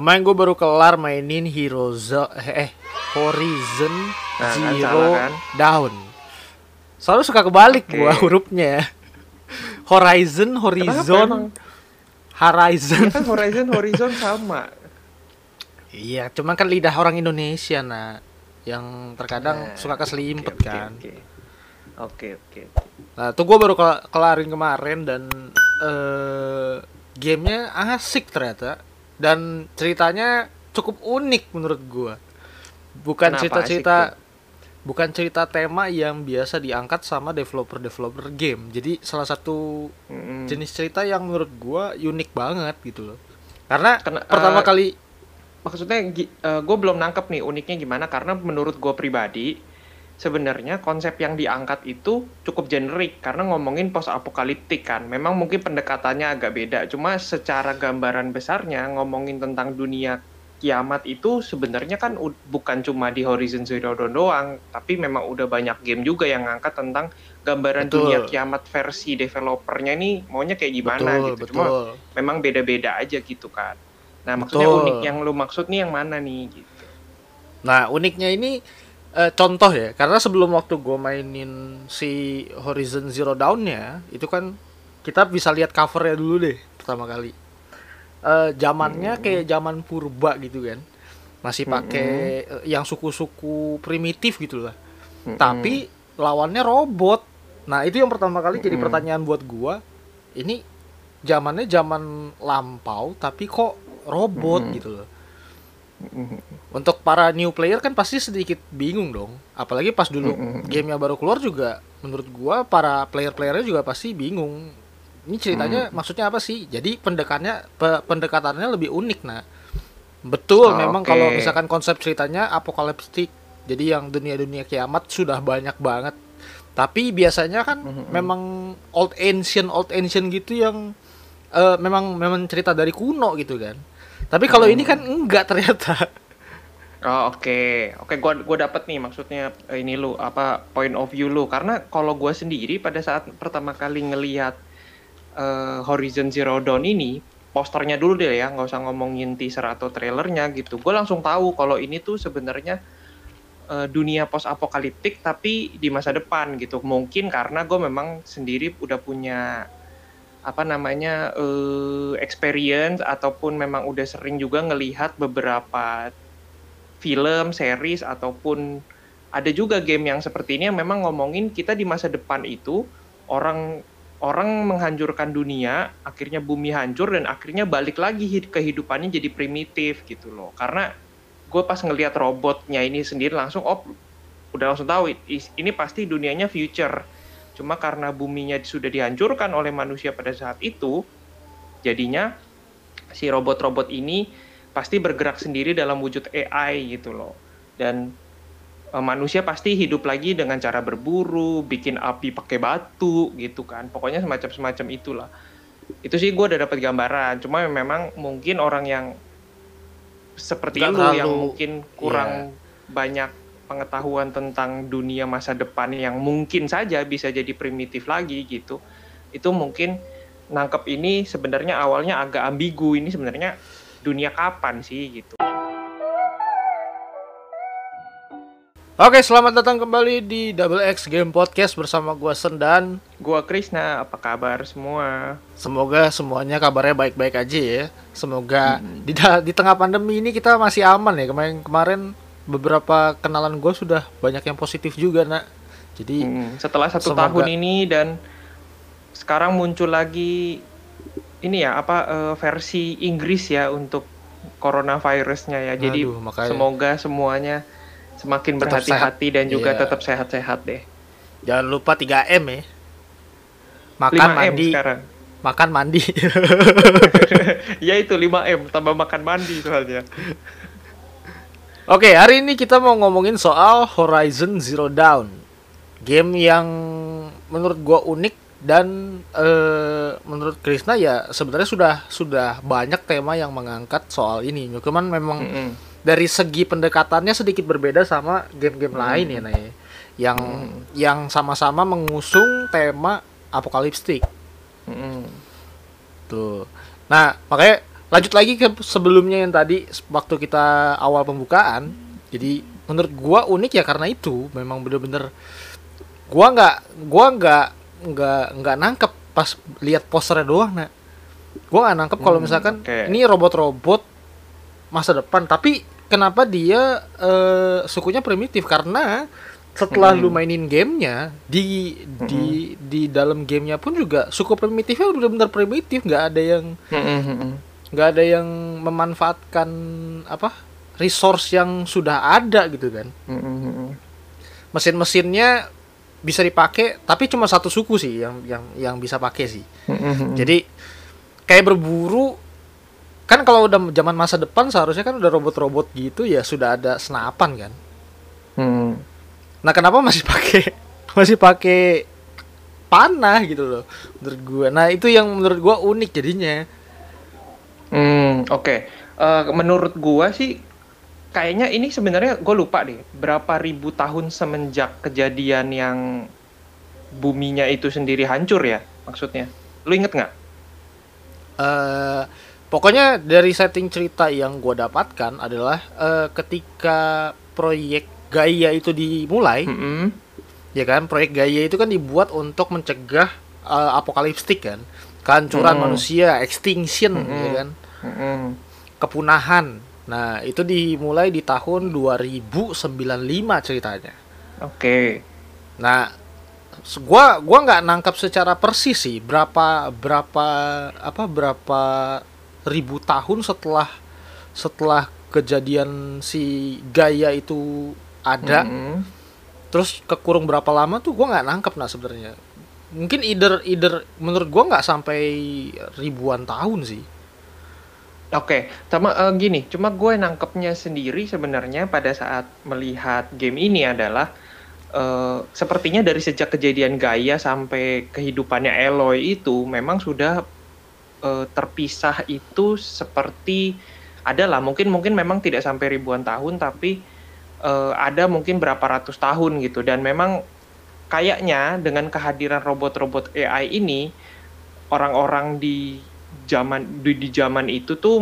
Kemarin gue baru kelar mainin Hero eh Horizon Nah, kan Zero kan? Dawn. Selalu suka kebalik Oke. gua hurufnya. Horizon, Horizon? Horizon. Ya kan Horizon Horizon sama. Iya, cuman kan lidah orang Indonesia nah yang terkadang Nah, suka keselimpet Oke, kan. Oke. Oke, oke. Nah, tuh gue baru kel- kelarin kemarin dan eh gamenya asik ternyata dan ceritanya cukup unik menurut gua. Bukan cerita-cerita bukan cerita tema yang biasa diangkat sama developer-developer game. Jadi salah satu Mm-mm. jenis cerita yang menurut gua unik banget gitu loh. Karena pertama eh, kali maksudnya gue belum nangkep nih uniknya gimana karena menurut gue pribadi sebenarnya konsep yang diangkat itu cukup generik karena ngomongin post apokaliptik kan memang mungkin pendekatannya agak beda cuma secara gambaran besarnya ngomongin tentang dunia kiamat itu sebenarnya kan bukan cuma di Horizon Zero Dawn doang tapi memang udah banyak game juga yang ngangkat tentang gambaran Betul. dunia kiamat versi developernya nih maunya kayak gimana betul, gitu cuma betul. memang beda-beda aja gitu kan. Nah, maksudnya Betul. unik yang lu maksud nih yang mana nih gitu. Nah, uniknya ini eh, contoh ya, karena sebelum waktu gue mainin si Horizon Zero Dawn-nya, itu kan kita bisa lihat covernya dulu deh pertama kali. Eh zamannya kayak zaman purba gitu kan. Masih pakai eh, yang suku-suku primitif gitu lah. Mm-mm. Tapi lawannya robot. Nah, itu yang pertama kali jadi Mm-mm. pertanyaan buat gua. Ini zamannya zaman lampau tapi kok robot Mm-mm. gitu loh. Mm-mm. Untuk para new player kan pasti sedikit bingung dong. Apalagi pas dulu Mm-mm. gamenya baru keluar juga menurut gua para player-playernya juga pasti bingung. Ini ceritanya maksudnya apa sih? Jadi pendekannya pe- pendekatannya lebih unik nah. Betul Oh, memang oke. kalau misalkan konsep ceritanya apokaliptik. Jadi yang dunia-dunia kiamat sudah banyak banget. Tapi biasanya kan Mm-mm. memang old ancient old ancient gitu yang eh, memang memang cerita dari kuno gitu kan. Tapi kalau ini kan enggak ternyata. Oh, oke. Oke, gua gua dapat nih maksudnya eh, ini lu apa point of view lu karena kalau gua sendiri pada saat pertama kali ngelihat eh, Horizon Zero Dawn ini posternya dulu deh ya, nggak usah ngomongin teaser atau trailernya gitu. Gue langsung tahu kalau ini tuh sebenarnya eh, dunia post apokaliptik tapi di masa depan gitu. Mungkin karena gue memang sendiri udah punya apa namanya eh, experience ataupun memang udah sering juga ngelihat beberapa film, series ataupun ada juga game yang seperti ini yang memang ngomongin kita di masa depan itu orang orang menghancurkan dunia, akhirnya bumi hancur dan akhirnya balik lagi hid- kehidupannya jadi primitif gitu loh. Karena gue pas ngelihat robotnya ini sendiri langsung oh udah langsung tahu ini pasti dunianya future. Cuma karena buminya sudah dihancurkan oleh manusia pada saat itu, jadinya si robot-robot ini pasti bergerak sendiri dalam wujud AI gitu loh. Dan eh, manusia pasti hidup lagi dengan cara berburu, bikin api pakai batu gitu kan. Pokoknya semacam-semacam itulah. Itu sih gue udah dapat gambaran. Cuma memang mungkin orang yang seperti Nggak lu yang mungkin kurang banyak pengetahuan tentang dunia masa depan yang mungkin saja bisa jadi primitif lagi gitu. Itu mungkin nangkep ini sebenarnya awalnya agak ambigu. Ini sebenarnya dunia kapan sih gitu. Oke, selamat datang kembali di Double X Game Podcast bersama gua Sendan. Gua Krisna, apa kabar semua? Semoga semuanya kabarnya baik-baik aja ya. Semoga di da- di tengah pandemi ini kita masih aman ya. Kemarin kemarin beberapa kenalan gua sudah banyak yang positif juga, Nak. Jadi Hmm, setelah satu Semoga- tahun ini dan sekarang muncul lagi ini ya apa eh, versi Inggris ya untuk coronavirusnya ya. Jadi Aduh, makanya. semoga semuanya semakin berhati-hati dan juga Iya. tetap sehat-sehat deh. jangan lupa 3M ya. Makan 5M mandi, sekarang. makan mandi. ya itu 5M tambah makan mandi soalnya. Oke, hari ini kita mau ngomongin soal Horizon Zero Dawn. Game yang menurut gua unik dan eh, menurut Krisna ya sebenarnya sudah sudah banyak tema yang mengangkat soal ini. Cuman memang Mm-mm. dari segi pendekatannya sedikit berbeda sama game-game Hmm. lain ya, Nay. Yang yang sama-sama mengusung tema apokaliptik. Mm-mm. Tuh. Nah, makanya lanjut lagi ke sebelumnya yang tadi waktu kita awal pembukaan. Jadi menurut gua unik ya karena itu memang bener-bener gua nggak gua nggak nggak nggak nangkep pas lihat posternya doang nah gua nggak nangkep kalau Hmm, misalkan oke. ini robot-robot masa depan tapi kenapa dia eh, sukunya primitif karena setelah Hmm. lu mainin gamenya di di di dalam gamenya pun juga suku primitifnya udah bener primitif nggak ada yang Mm-mm, mm-mm. Nggak ada yang memanfaatkan apa resource yang sudah ada gitu kan. Mesin-mesinnya bisa dipakai tapi cuma satu suku sih yang yang yang bisa pakai sih. Jadi kayak berburu kan kalau udah zaman masa depan seharusnya kan udah robot-robot gitu ya sudah ada senapan kan. Nah kenapa masih pakai masih pakai panah gitu loh menurut gua. Nah itu yang menurut gua unik jadinya Hmm, oke. Eh, menurut gua sih kayaknya ini sebenarnya gue lupa deh berapa ribu tahun semenjak kejadian yang buminya itu sendiri hancur ya maksudnya. Lu inget nggak? eh pokoknya dari setting cerita yang gua dapatkan adalah eh, ketika proyek Gaia itu dimulai Mm-mm. ya kan proyek Gaia itu kan dibuat untuk mencegah eh, apokaliptik kan kehancuran Mm. manusia extinction Mm-mm. ya kan Mm-mm. kepunahan nah itu dimulai di tahun 2095 ceritanya Oke. nah s- gua gua nggak nangkap secara persis sih berapa berapa apa berapa ribu tahun setelah setelah kejadian si Gaia itu ada Mm-mm. terus kekurung berapa lama tuh gua nggak nangkep nah sebenarnya mungkin either either menurut gua nggak sampai ribuan tahun sih. Oke, sama eh, gini, cuma gue nangkepnya sendiri sebenarnya pada saat melihat game ini adalah eh, sepertinya dari sejak kejadian Gaia sampai kehidupannya Eloy itu memang sudah eh, terpisah itu seperti adalah mungkin mungkin memang tidak sampai ribuan tahun tapi eh, ada mungkin berapa ratus tahun gitu. Dan memang kayaknya dengan kehadiran robot-robot AI ini orang-orang di zaman di, di zaman itu tuh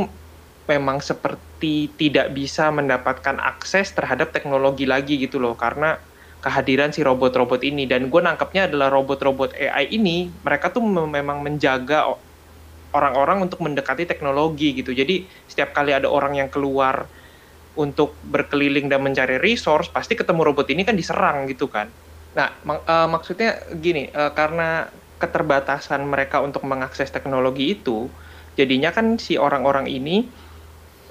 memang seperti tidak bisa mendapatkan akses terhadap teknologi lagi gitu loh karena kehadiran si robot-robot ini. Dan gue nangkepnya adalah robot-robot AI ini mereka tuh mem- memang menjaga orang-orang untuk mendekati teknologi gitu. Jadi setiap kali ada orang yang keluar untuk berkeliling dan mencari resource pasti ketemu robot ini kan diserang gitu kan nah mak- eh, maksudnya gini eh, karena keterbatasan mereka untuk mengakses teknologi itu jadinya kan si orang-orang ini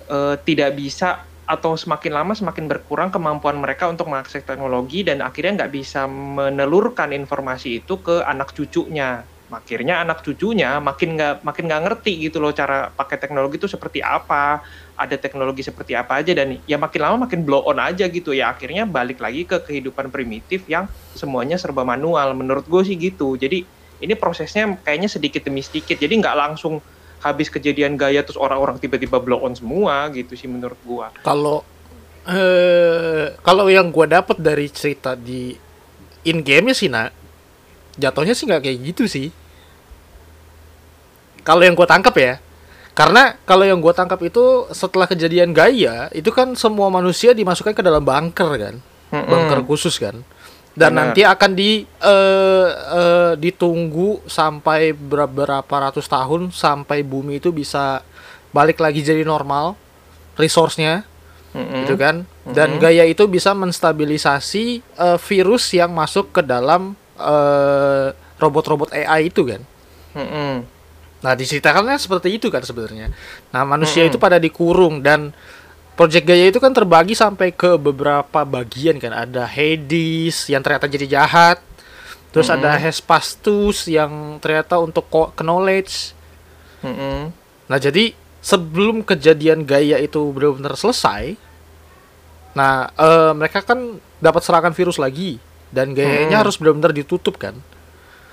eh, tidak bisa atau semakin lama semakin berkurang kemampuan mereka untuk mengakses teknologi dan akhirnya nggak bisa menelurkan informasi itu ke anak cucunya. Akhirnya anak cucunya makin nggak makin nggak ngerti gitu loh cara pakai teknologi itu seperti apa, ada teknologi seperti apa aja dan ya makin lama makin blow on aja gitu ya akhirnya balik lagi ke kehidupan primitif yang semuanya serba manual. Menurut gue sih gitu. Jadi ini prosesnya kayaknya sedikit demi sedikit. Jadi nggak langsung habis kejadian gaya terus orang-orang tiba-tiba blow on semua gitu sih menurut gua. kalau eh kalau yang gua dapat dari cerita di in game sih nak jatuhnya sih nggak kayak gitu sih kalau yang gua tangkap ya karena kalau yang gua tangkap itu setelah kejadian Gaia itu kan semua manusia dimasukkan ke dalam bunker kan Mm-mm. bunker khusus kan dan Benar. nanti akan di eh, eh, ditunggu sampai beberapa ratus tahun sampai bumi itu bisa balik lagi jadi normal resource-nya Mm-mm. gitu kan dan Mhm. gaya itu bisa menstabilisasi eh, virus yang masuk ke dalam eh, robot-robot AI itu kan Mm-mm. nah diceritakannya seperti itu kan sebenarnya nah manusia Mhm. itu pada dikurung dan Project Gaia itu kan terbagi sampai ke beberapa bagian kan ada Hades yang ternyata jadi jahat terus Mhm. ada Hephaestus yang ternyata untuk knowledge Mm-mm. Nah, jadi sebelum kejadian Gaia itu benar-benar selesai, nah eh, mereka kan dapat serangan virus lagi dan Gaianya Hmm. harus benar-benar ditutup kan.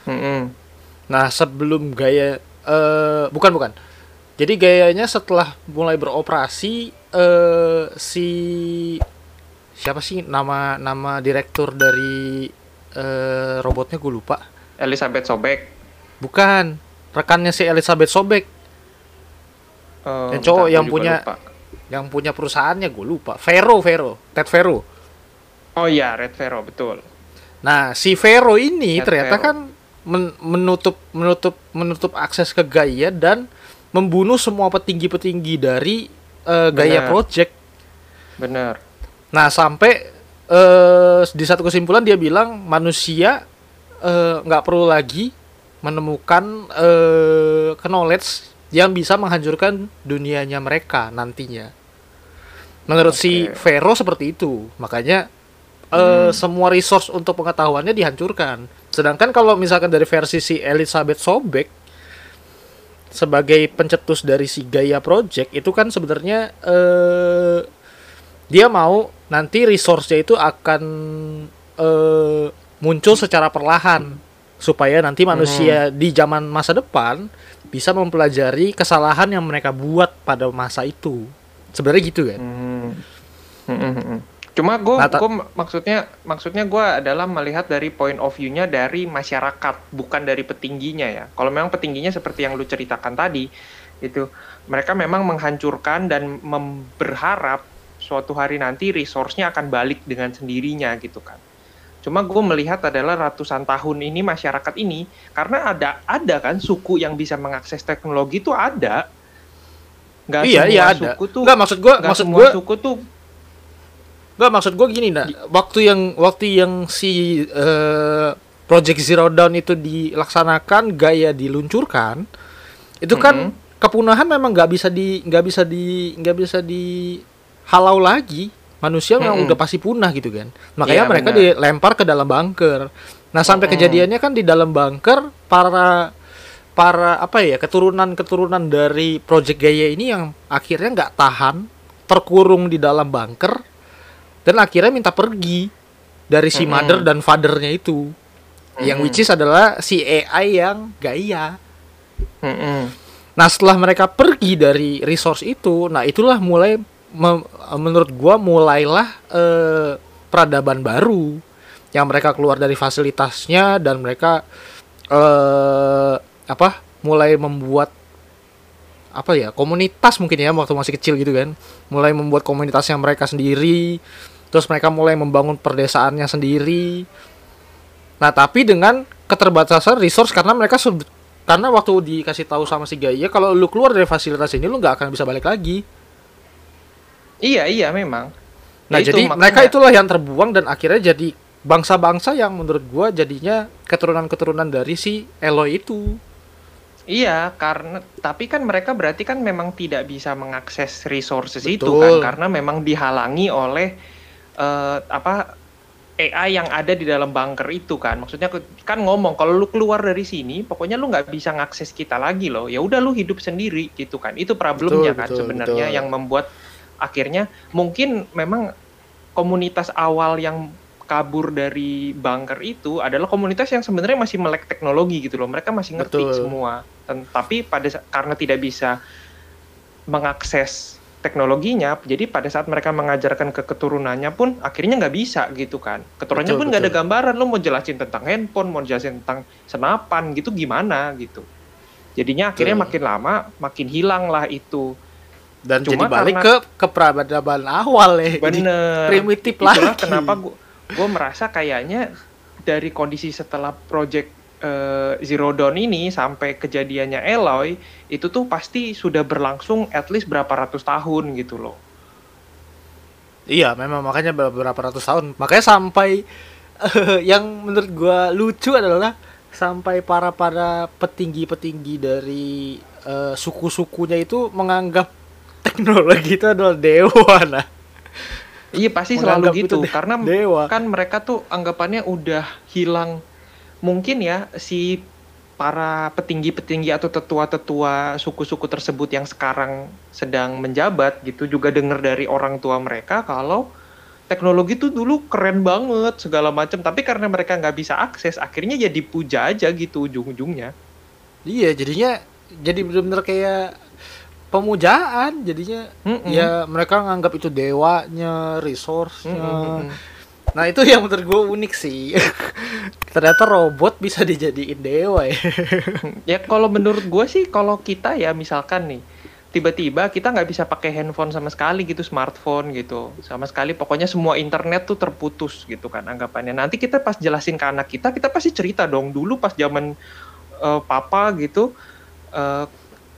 Mm-mm. Nah, sebelum Gaia eh bukan bukan. Jadi Gaianya setelah mulai beroperasi eh si siapa sih nama nama direktur dari eh robotnya gue lupa. Elizabeth Sobek. Bukan, rekannya si Elizabeth Sobek. Eh, Yang cowok yang punya- lupa. Yang punya perusahaannya gue lupa. Vero, Vero, Ted Vero. Oh iya, Red Vero betul. Nah, si Vero ini Ted ternyata Vero. kan men- menutup menutup menutup akses ke Gaia dan membunuh semua petinggi-petinggi dari eh, Gaia Benar. Project. Bener. Nah, sampai eh, di satu kesimpulan dia bilang manusia eh, nggak perlu lagi menemukan eh, knowledge yang bisa menghancurkan dunianya mereka nantinya. Menurut si Oke. Vero seperti itu, makanya eh, semua resource untuk pengetahuannya dihancurkan. Sedangkan kalau misalkan dari versi si Elizabeth Sobek sebagai pencetus dari si Gaia Project itu kan sebenarnya eh, dia mau nanti resource-nya itu akan eh, muncul secara perlahan supaya nanti manusia di zaman masa depan bisa mempelajari kesalahan yang mereka buat pada masa itu. Sebenarnya gitu kan? Hmm. Hmm, hmm, hmm. Cuma gue Nah, ta- maksudnya maksudnya gue adalah melihat dari point of view-nya dari masyarakat bukan dari petingginya ya. Kalau memang petingginya seperti yang lu ceritakan tadi itu mereka memang menghancurkan dan berharap suatu hari nanti resource-nya akan balik dengan sendirinya gitu kan. Cuma gue melihat adalah ratusan tahun ini masyarakat ini karena ada ada kan suku yang bisa mengakses teknologi itu ada. Nggak iya, semua iya ada. suku tuh Enggak maksud gua, nggak maksud semua gua suku tuh Enggak maksud gue gini nah, waktu yang waktu yang si eh, Project Zero Dawn itu dilaksanakan gaya diluncurkan, itu kan Mhm. kepunahan memang nggak bisa di nggak bisa di nggak bisa dihalau lagi. Manusia memang Mhm. udah pasti punah gitu kan. Makanya Iya, mereka benar. dilempar ke dalam bunker. Nah sampai Mhm. kejadiannya kan di dalam bunker para para apa ya keturunan-keturunan dari Project Gaia ini yang akhirnya nggak tahan terkurung di dalam bunker dan akhirnya minta pergi dari si Mm-mm. mother dan fathernya itu yang Mm-mm. which is adalah si AI yang Gaia Mm-mm. nah setelah mereka pergi dari resource itu nah itulah mulai menurut gua mulailah eh, peradaban baru yang mereka keluar dari fasilitasnya dan mereka eh apa mulai membuat apa ya komunitas mungkin ya waktu masih kecil gitu kan mulai membuat komunitasnya mereka sendiri terus mereka mulai membangun perdesaannya sendiri nah tapi dengan keterbatasan resource karena mereka sud- karena waktu dikasih tahu sama si Gaia kalau lu keluar dari fasilitas ini lu nggak akan bisa balik lagi Iya iya memang. nah Ya itu, jadi makanya- mereka itulah yang terbuang dan akhirnya jadi bangsa-bangsa yang menurut gua jadinya keturunan-keturunan dari si Eloy itu Iya karena tapi kan mereka berarti kan memang tidak bisa mengakses resources itu Betul. kan karena memang dihalangi oleh eh, apa AI yang ada di dalam bunker itu kan. Maksudnya kan ngomong kalau lu keluar dari sini pokoknya lu nggak bisa ngakses kita lagi loh. Ya udah lu hidup sendiri gitu kan. Itu problemnya Betul, kan betul, sebenarnya betul. yang membuat akhirnya mungkin memang komunitas awal yang kabur dari bunker itu adalah komunitas yang sebenarnya masih melek teknologi gitu loh. Mereka masih ngerti Betul. semua. Tapi pada karena tidak bisa mengakses teknologinya jadi pada saat mereka mengajarkan ke keturunannya pun akhirnya nggak bisa gitu kan keturunannya Betul, pun nggak ada gambaran lo mau jelasin tentang handphone mau jelasin tentang senapan gitu gimana gitu jadinya akhirnya Betul. makin lama makin hilang lah itu dan Cuma jadi balik karena- ke ke peradaban awal ya Jadi Bener. primitif lagi. kenapa gua gue merasa kayaknya dari kondisi setelah project eh, Zero Dawn ini sampai kejadiannya Eloy itu tuh pasti sudah berlangsung at least berapa ratus tahun gitu loh. Iya, memang makanya beberapa ratus tahun. Makanya sampai eh, yang menurut gua lucu adalah sampai para para petinggi-petinggi dari eh, suku-sukunya itu menganggap teknologi itu adalah dewa nah. Iya pasti Menganggap selalu itu gitu karena dewa. kan mereka tuh anggapannya udah hilang mungkin ya si para petinggi-petinggi atau tetua-tetua suku-suku tersebut yang sekarang sedang menjabat gitu juga dengar dari orang tua mereka kalau teknologi tuh dulu keren banget segala macam tapi karena mereka nggak bisa akses akhirnya jadi puja aja gitu ujung-ujungnya Iya, jadinya jadi benar-benar kayak pemujaan jadinya Mm-mm. ya mereka nganggap itu dewanya, resource-nya. Mm-mm. Nah, itu yang menurut gue unik sih. Ternyata robot bisa dijadiin dewa ya. ya kalau menurut gue sih kalau kita ya misalkan nih tiba-tiba kita nggak bisa pakai handphone sama sekali gitu smartphone gitu sama sekali pokoknya semua internet tuh terputus gitu kan anggapannya nanti kita pas jelasin ke anak kita kita pasti cerita dong dulu pas zaman uh, papa gitu uh,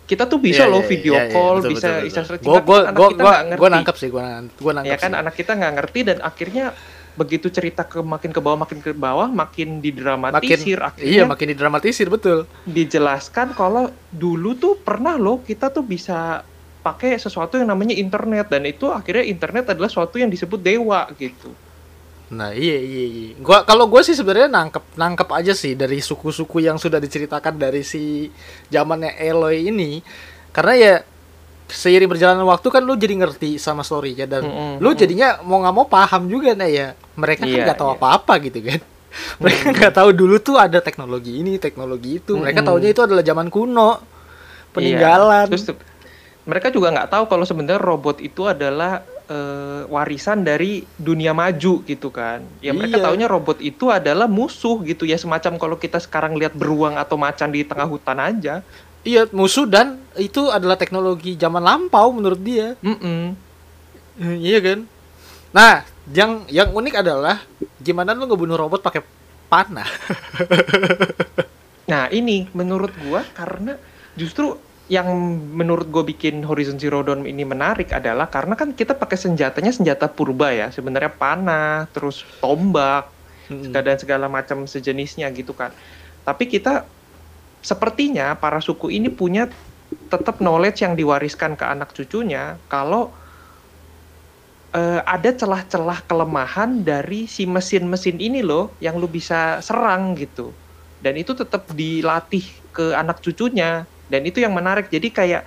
kita tuh bisa Iya, loh iya, video iya, iya, call betul, bisa betul, bisa betul. searching Gua gua gua gua, nggak gua ngerti nangkep sih, gua gua nangkep. ya kan sih. anak kita nggak ngerti dan akhirnya begitu cerita ke makin ke bawah makin ke bawah makin makin didramatisir iya akhirnya makin didramatisir betul. dijelaskan kalau dulu tuh pernah loh kita tuh bisa pakai sesuatu yang namanya internet dan itu akhirnya internet adalah sesuatu yang disebut dewa gitu. Nah, iya iya iya. Gua kalau gue sih sebenarnya nangkep nangkep aja sih dari suku-suku yang sudah diceritakan dari si zamannya Eloy ini. Karena ya seiring berjalannya waktu kan lu jadi ngerti sama story-nya dan Mm-mm, lu mm-mm. jadinya mau nggak mau paham juga nah ya. Mereka kan Iya, nggak tahu iya. apa-apa gitu kan. Mereka nggak tahu dulu tuh ada teknologi ini, teknologi itu. Mereka Mm-mm. taunya itu adalah zaman kuno. Peninggalan. Iya. Terus mereka juga nggak tahu kalau sebenarnya robot itu adalah eh, warisan dari dunia maju gitu kan. Ya mereka Iya. taunya robot itu adalah musuh gitu ya semacam kalau kita sekarang lihat beruang atau macan di tengah hutan aja. Iya, musuh dan itu adalah teknologi zaman lampau menurut dia. Mm-mm. Eh, Iya kan? Nah, yang yang unik adalah gimana lu ngebunuh robot pakai panah. Nah ini menurut gua karena justru yang menurut gue bikin Horizon Zero Dawn ini menarik adalah karena kan kita pakai senjatanya senjata purba ya sebenarnya panah terus tombak Hmm. dan segala macam sejenisnya gitu kan tapi kita sepertinya para suku ini punya tetap knowledge yang diwariskan ke anak cucunya kalau eh, ada celah-celah kelemahan dari si mesin-mesin ini loh yang lu bisa serang gitu. Dan itu tetap dilatih ke anak cucunya. Dan itu yang menarik. Jadi kayak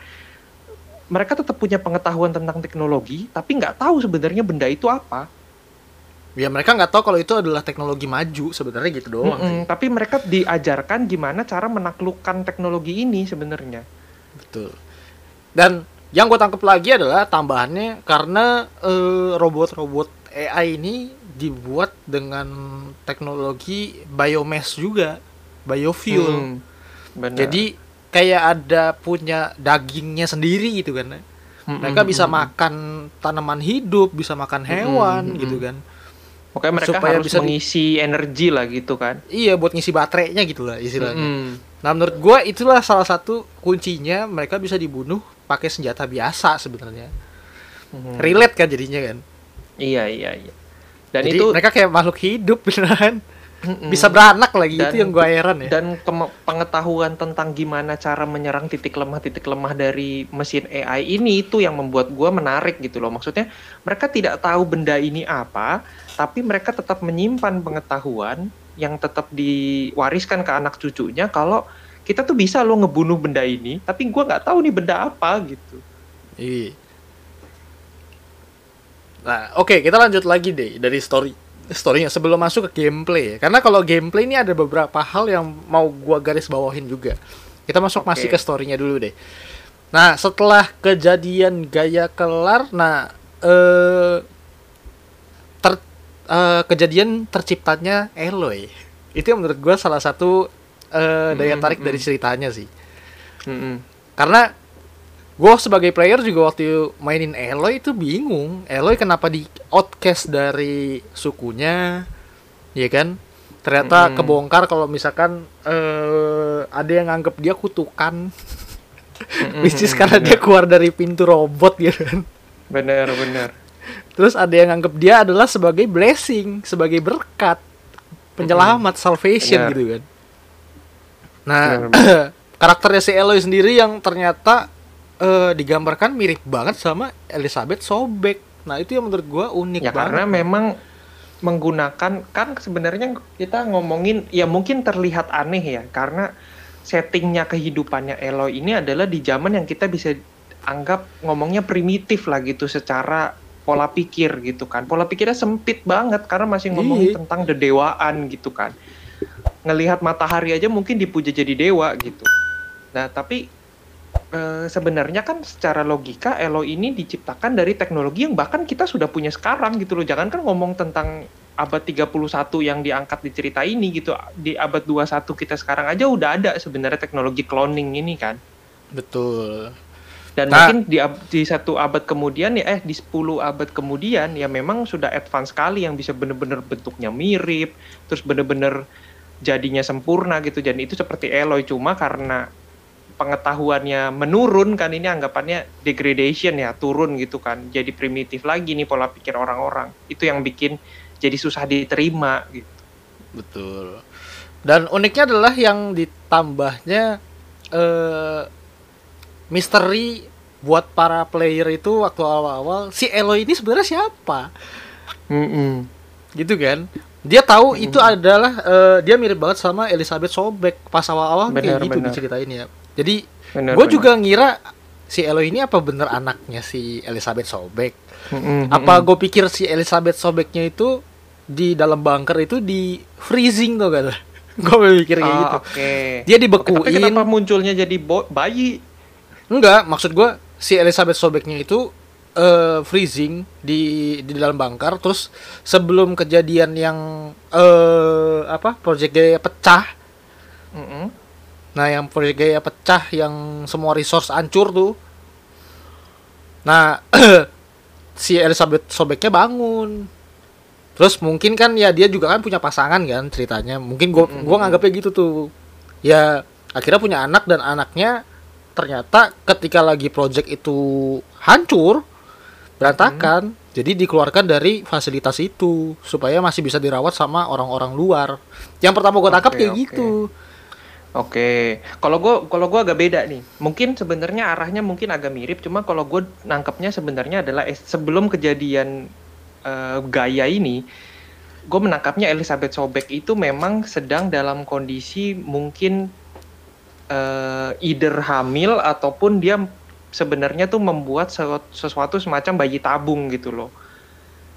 mereka tetap punya pengetahuan tentang teknologi tapi nggak tahu sebenarnya benda itu apa Ya mereka nggak tahu kalau itu adalah teknologi maju sebenarnya gitu doang. Mm-mm, tapi mereka diajarkan gimana cara menaklukkan teknologi ini sebenarnya Betul. Dan yang gue tangkap lagi adalah tambahannya karena eh, robot-robot AI ini dibuat dengan teknologi biomass juga, biofuel. Hmm, benar. Jadi kayak ada punya dagingnya sendiri gitu kan. Mereka bisa makan tanaman hidup, bisa makan hewan mm-mm. gitu kan. Pokoknya mereka supaya harus bisa di- mengisi energi lah gitu kan. Iya buat ngisi baterainya gitu lah istilahnya. Mm-mm. Nah menurut gua itulah salah satu kuncinya mereka bisa dibunuh pakai senjata biasa sebenarnya. Mhm. Relate kan jadinya kan. Iya iya iya. Dan Jadi itu mereka kayak makhluk hidup beneran. Mm-mm. Bisa beranak lagi Dan- itu yang gua heran ya. dan kema- pengetahuan tentang gimana cara menyerang titik lemah titik lemah dari mesin AI ini itu yang membuat gua menarik gitu loh. Maksudnya mereka tidak tahu benda ini apa, tapi mereka tetap menyimpan pengetahuan yang tetap diwariskan ke anak cucunya kalau kita tuh bisa loh ngebunuh benda ini, tapi gua nggak tahu nih benda apa gitu. Iya. Nah, oke, kita lanjut lagi deh dari story storynya sebelum masuk ke gameplay. Karena kalau gameplay ini ada beberapa hal yang mau gua garis bawahin juga. Kita masuk Oke. masih ke storynya dulu deh. Nah, setelah kejadian Gaya kelar, nah eh ter eh, kejadian terciptanya Eloy. Itu yang menurut gua salah satu eh, daya Mm, tarik mm, dari mm. ceritanya sih. Mm-mm. Karena gue sebagai player juga waktu mainin Eloy itu bingung. Eloy kenapa di outcast dari sukunya, ya kan? Ternyata Mm-mm. kebongkar kalau misalkan eh ada yang nganggep dia kutukan, Mm-mm, which is karena dia bener. keluar dari pintu robot gitu kan. bener bener. Terus ada yang nganggep dia adalah sebagai blessing, sebagai berkat, penyelamat, salvation Benar. gitu kan. Nah, Benar, karakternya si Eloy sendiri yang ternyata eh, digambarkan mirip banget sama Elizabeth Sobek. Nah, itu yang menurut gua unik Ya banget. karena memang menggunakan kan sebenarnya kita ngomongin ya mungkin terlihat aneh ya karena settingnya kehidupannya Eloy ini adalah di zaman yang kita bisa anggap ngomongnya primitif lah gitu secara pola pikir gitu kan pola pikirnya sempit banget karena masih ngomongin Iya. tentang dedewaan gitu kan ngelihat matahari aja mungkin dipuja jadi dewa gitu nah tapi eh, sebenarnya kan secara logika Elo ini diciptakan dari teknologi yang bahkan kita sudah punya sekarang gitu loh. Jangan kan ngomong tentang abad 31 yang diangkat di cerita ini gitu. Di abad 21 kita sekarang aja udah ada sebenarnya teknologi cloning ini kan. Betul. Dan Nah. mungkin di, di satu abad kemudian ya eh di 10 abad kemudian ya memang sudah advance sekali yang bisa bener-bener bentuknya mirip, terus bener-bener jadinya sempurna gitu. Dan itu seperti Eloy cuma karena pengetahuannya menurun kan ini anggapannya degradation ya turun gitu kan jadi primitif lagi nih pola pikir orang-orang itu yang bikin jadi susah diterima gitu Betul. Dan uniknya adalah yang ditambahnya eh misteri buat para player itu waktu awal-awal si Eloy ini sebenarnya siapa? Gitu kan? Dia tahu itu adalah eh, dia mirip banget sama Elizabeth Sobek pas awal-awal kayak gitu benar. diceritain ya. Jadi gue juga ngira si Eloy ini apa bener anaknya si Elizabeth Sobek? Mm-mm, Apa gue pikir si Elizabeth Sobeknya itu di dalam bunker itu di freezing tuh kan? gue mikir kayak Ah, gitu. oke Dia dibekuin. tapi kenapa munculnya jadi bo- bayi Enggak, maksud gua si Elizabeth Sobeknya itu eh freezing di di dalam bunker terus sebelum kejadian yang eh apa Gaia pecah. Mm-mm. Nah, yang Gaia pecah yang semua resource hancur tuh. Nah, si Elizabeth Sobeknya bangun. Terus mungkin kan ya dia juga kan punya pasangan kan ceritanya. Mungkin gua gua nganggapnya gitu tuh. Ya akhirnya punya anak dan anaknya ternyata ketika lagi project itu hancur berantakan. Jadi dikeluarkan dari fasilitas itu supaya masih bisa dirawat sama orang-orang luar. Yang pertama gua tangkap Oke, kayak oke. gitu. Oke, kalau gue kalau gua agak beda nih. Mungkin sebenarnya arahnya mungkin agak mirip, cuma kalau gue nangkepnya sebenarnya adalah es- sebelum kejadian eh, Gaia ini, gue menangkapnya Elizabeth Sobek itu memang sedang dalam kondisi mungkin eh, either hamil ataupun dia sebenarnya tuh membuat sesuatu semacam bayi tabung gitu loh.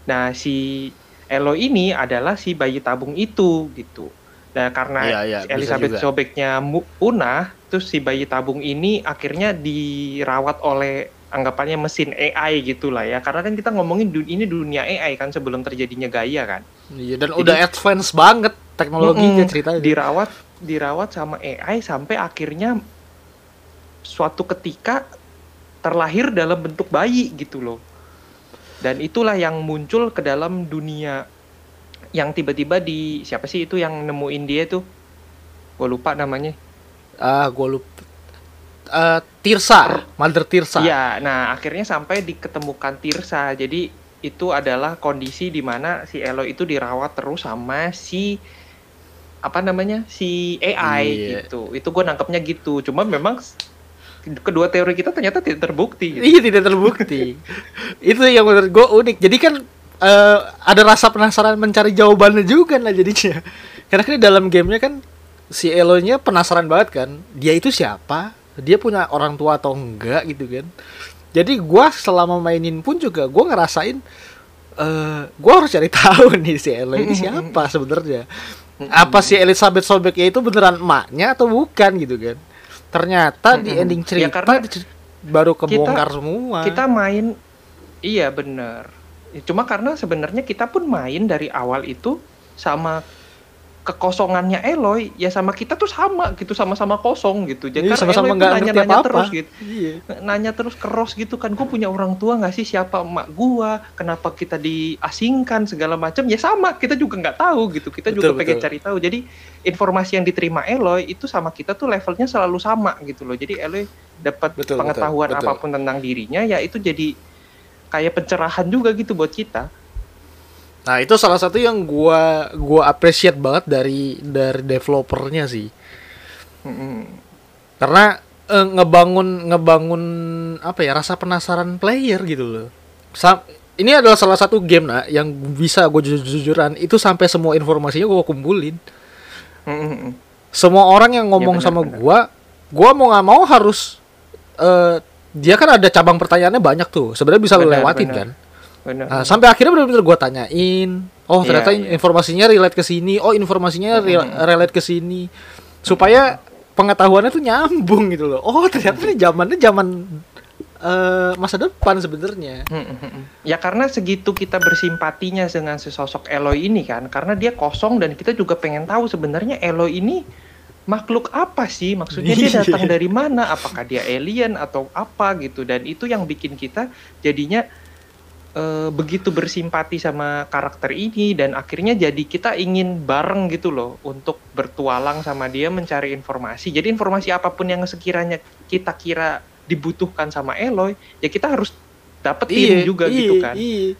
Nah si Elo ini adalah si bayi tabung itu gitu. Nah karena iya, bisa Elizabeth. Sobeknya punah, terus si bayi tabung ini akhirnya dirawat oleh anggapannya mesin AI gitulah ya. Karena kan kita ngomongin du- ini dunia AI kan sebelum terjadinya Gaia kan. Iya dan Jadi- udah advance banget teknologinya Mm-mm. ceritanya. dirawat dirawat sama AI sampai akhirnya suatu ketika terlahir dalam bentuk bayi gitu loh dan itulah yang muncul ke dalam dunia yang tiba-tiba di siapa sih itu yang nemuin dia tuh gue lupa namanya Ah, gua lupa. Eh, Tirsa, Mother Tirsa. Iya, nah akhirnya sampai diketemukan Tirsa. Jadi itu adalah kondisi di mana si Elo itu dirawat terus sama si apa namanya si AI Iya. gitu. Itu gue nangkepnya gitu. Cuma memang kedua teori kita ternyata tidak terbukti. Gitu. Iya tidak terbukti. itu yang menurut gua unik. Jadi kan eh, ada rasa penasaran mencari jawabannya juga lah jadinya. Karena kan di dalam gamenya kan si Eloy-nya penasaran banget kan. Dia itu siapa? Dia punya orang tua atau enggak gitu kan. Jadi gua selama mainin pun juga gua ngerasain eh gua harus cari tahu nih si Eloy ini siapa sebenarnya. Apa si Elizabeth Sobeknya itu beneran emaknya atau bukan gitu kan. Ternyata di ending Ya, cerita karena dicer- baru kebongkar semua. Kita main iya bener. Cuma karena sebenarnya kita pun main dari awal itu sama kekosongannya Eloy ya sama kita tuh sama gitu sama-sama kosong gitu. Jadi Iya, karena sama-sama Eloy ngerti nanya-nanya apa-apa. terus gitu. Iya. nanya terus keros gitu kan gue punya orang tua nggak sih? Siapa? Emak gua? Kenapa kita diasingkan? segala macam. Ya sama kita juga nggak tahu gitu. Kita juga Betul, pengen betul. cari tahu. Jadi informasi yang diterima Eloy itu sama kita tuh levelnya selalu sama gitu loh. Jadi Eloy dapat pengetahuan betul, betul. apa pun tentang dirinya ya itu jadi kayak pencerahan juga gitu buat kita Nah, itu salah satu yang gua gua appreciate banget dari dari developernya sih. Mm-mm. Karena eh, ngebangun ngebangun apa ya rasa penasaran player gitu loh. Sa- ini adalah salah satu game nah yang bisa gue jujur-jujuran itu sampai semua informasinya gua kumpulin. Mm-mm. Semua orang yang ngomong benar, sama gua, gua mau nggak mau harus eh dia kan ada cabang pertanyaannya banyak tuh. Sebenarnya bisa lu Benar, lewatin benar. kan. Benar. Nah, sampai akhirnya benar-benar gue tanyain, oh Iya, ternyata iya. informasinya relate ke sini, oh informasinya re- relate ke sini, supaya pengetahuannya tuh nyambung gitu loh. Oh ternyata ini zamannya zaman eh, masa depan sebenarnya. Ya karena segitu kita bersimpatinya dengan sesosok Eloy ini kan, karena dia kosong dan kita juga pengen tahu sebenarnya Eloy ini makhluk apa sih? Maksudnya dia Iya. datang dari mana? Apakah dia alien atau apa gitu? Dan itu yang bikin kita jadinya eh, begitu bersimpati sama karakter ini dan akhirnya jadi kita ingin bareng gitu loh untuk bertualang sama dia mencari informasi. Jadi informasi apa pun yang sekiranya kita kira dibutuhkan sama Eloy ya kita harus dapetin juga iya, gitu kan. iya.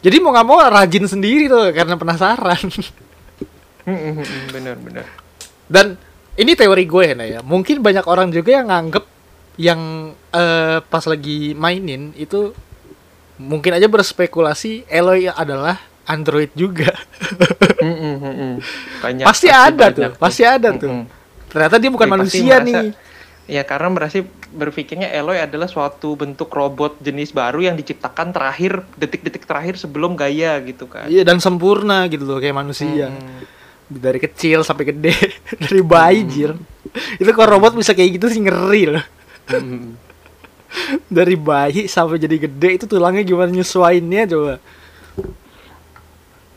jadi mau nggak mau rajin sendiri tuh karena penasaran. Bener-bener dan ini teori gue nah ya mungkin banyak orang juga yang nganggep yang eh, pas lagi mainin itu mungkin aja berspekulasi Eloy adalah android juga. Banyak pasti ada banyak tuh pasti ada tuh. Mm-mm. ternyata dia bukan Ya, pasti manusia merasa- nih. Ya karena berarti berpikirnya Eloy adalah suatu bentuk robot jenis baru yang diciptakan terakhir detik-detik terakhir sebelum Gaia gitu kan. iya dan sempurna gitu loh kayak manusia. Hmm. Dari kecil sampai gede dari bayi jir. Itu kalau robot bisa kayak gitu sih ngeri loh. Hmm. dari bayi sampai jadi gede itu tulangnya gimana nyesuainnya coba?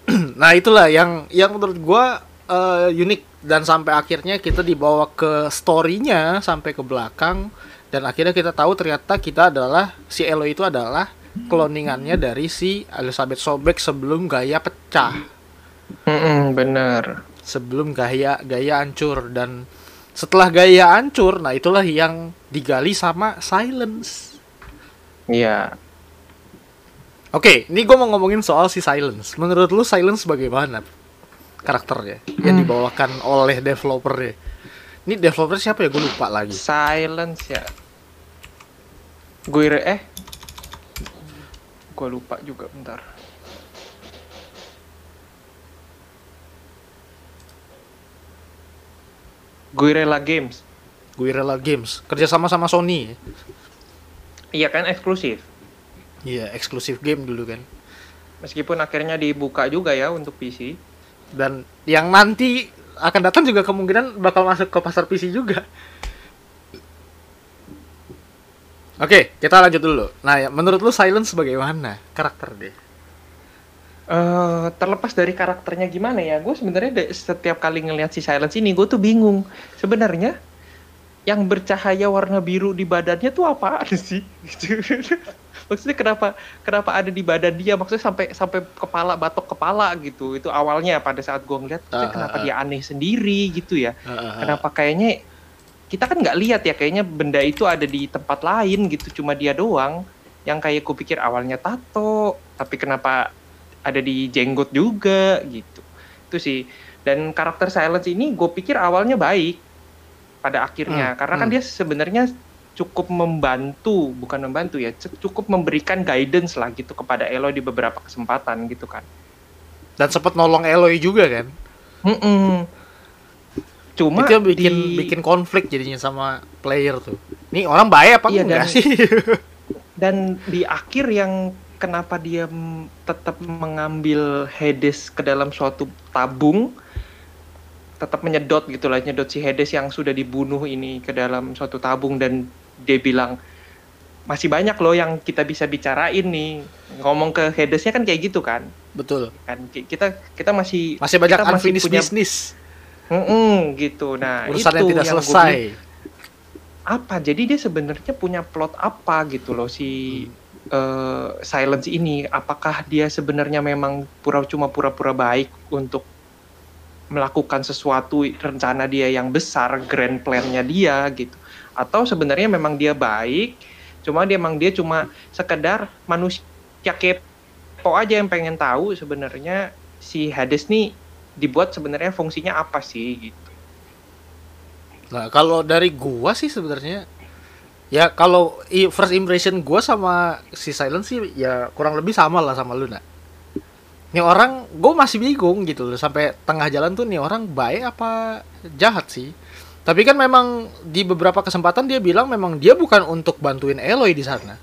Nah itulah yang yang menurut gua eh, unik. Dan sampai akhirnya kita dibawa ke storynya sampai ke belakang. Dan akhirnya kita tahu ternyata kita adalah si Elo itu adalah cloningannya dari si Elizabeth Sobek sebelum Gaia pecah Mm-mm, bener. sebelum Gaia Gaia hancur dan setelah Gaia hancur nah itulah yang digali sama Silence Iya. Oke, ini gue mau ngomongin soal si Silence. Menurut lu Silence bagaimana karakternya yang Hmm. dibawakan oleh developernya? Ini developer siapa ya? Gue lupa lagi. Silence ya. Gue eh. Gue lupa juga bentar. Guerrilla Games. Guerrilla Games. Kerja sama sama Sony. ya? Iya kan eksklusif. Iya, eksklusif game dulu kan. Meskipun akhirnya dibuka juga ya untuk PC. Dan yang nanti akan datang juga kemungkinan bakal masuk ke pasar PC juga. Oke, kita lanjut dulu. Nah, ya, menurut lu Silence bagaimana karakter dia? Eh terlepas dari karakternya gimana ya, gue sebenarnya setiap kali ngelihat si Silence ini, gue tuh bingung. Sebenarnya yang bercahaya warna biru di badannya tuh apa sih? Gitu. Maksudnya kenapa kenapa ada di badan dia? Maksudnya sampai sampai kepala batok kepala gitu. Itu awalnya pada saat gue ngeliat, maksudnya Ah, kenapa ah, dia aneh sendiri gitu ya? Kenapa? Kenapa kayaknya kita kan nggak lihat ya kayaknya benda itu ada di tempat lain gitu cuma dia doang yang kayak kupikir awalnya tato tapi kenapa ada di jenggot juga gitu itu sih dan karakter Silence ini gue pikir awalnya baik pada akhirnya Hmm, karena kan hmm. dia sebenarnya cukup membantu bukan membantu ya cukup memberikan guidance lah gitu kepada Elo di beberapa kesempatan gitu kan Dan sempat nolong Eloy juga kan? Mm-mm. cuma itu yang bikin di- bikin konflik jadinya sama player tuh. Ini orang baik apa Iya, enggak dan- sih? dan di akhir yang kenapa dia tetap mengambil Hades ke dalam suatu tabung tetap menyedot gitu lah nyedot si Hades yang sudah dibunuh ini ke dalam suatu tabung dan dia bilang masih banyak loh yang kita bisa bicarain nih ngomong ke Hadesnya kan kayak gitu kan Betul. kan Ki- kita kita masih Masih banyak kita unfinished punya- business. Mm-mm, gitu nah Urusan yang itu tidak yang selesai. bilang, apa jadi dia sebenarnya punya plot apa gitu loh si eh, silence ini apakah dia sebenarnya memang pura cuma pura-pura baik untuk melakukan sesuatu rencana dia yang besar grand plan-nya dia gitu? Atau sebenarnya memang dia baik cuma dia memang dia cuma sekedar manusia kepo aja yang pengen tahu sebenarnya si Hades nih dibuat sebenarnya fungsinya apa sih gitu? Nah, kalau dari gua sih sebenarnya ya kalau first impression gua sama si Silent sih ya kurang lebih sama lah sama lu nak. Nih orang gue masih bingung gitu loh sampai tengah jalan tuh nih orang baik apa jahat sih. Tapi kan memang di beberapa kesempatan dia bilang memang dia bukan untuk bantuin Eloy di sana.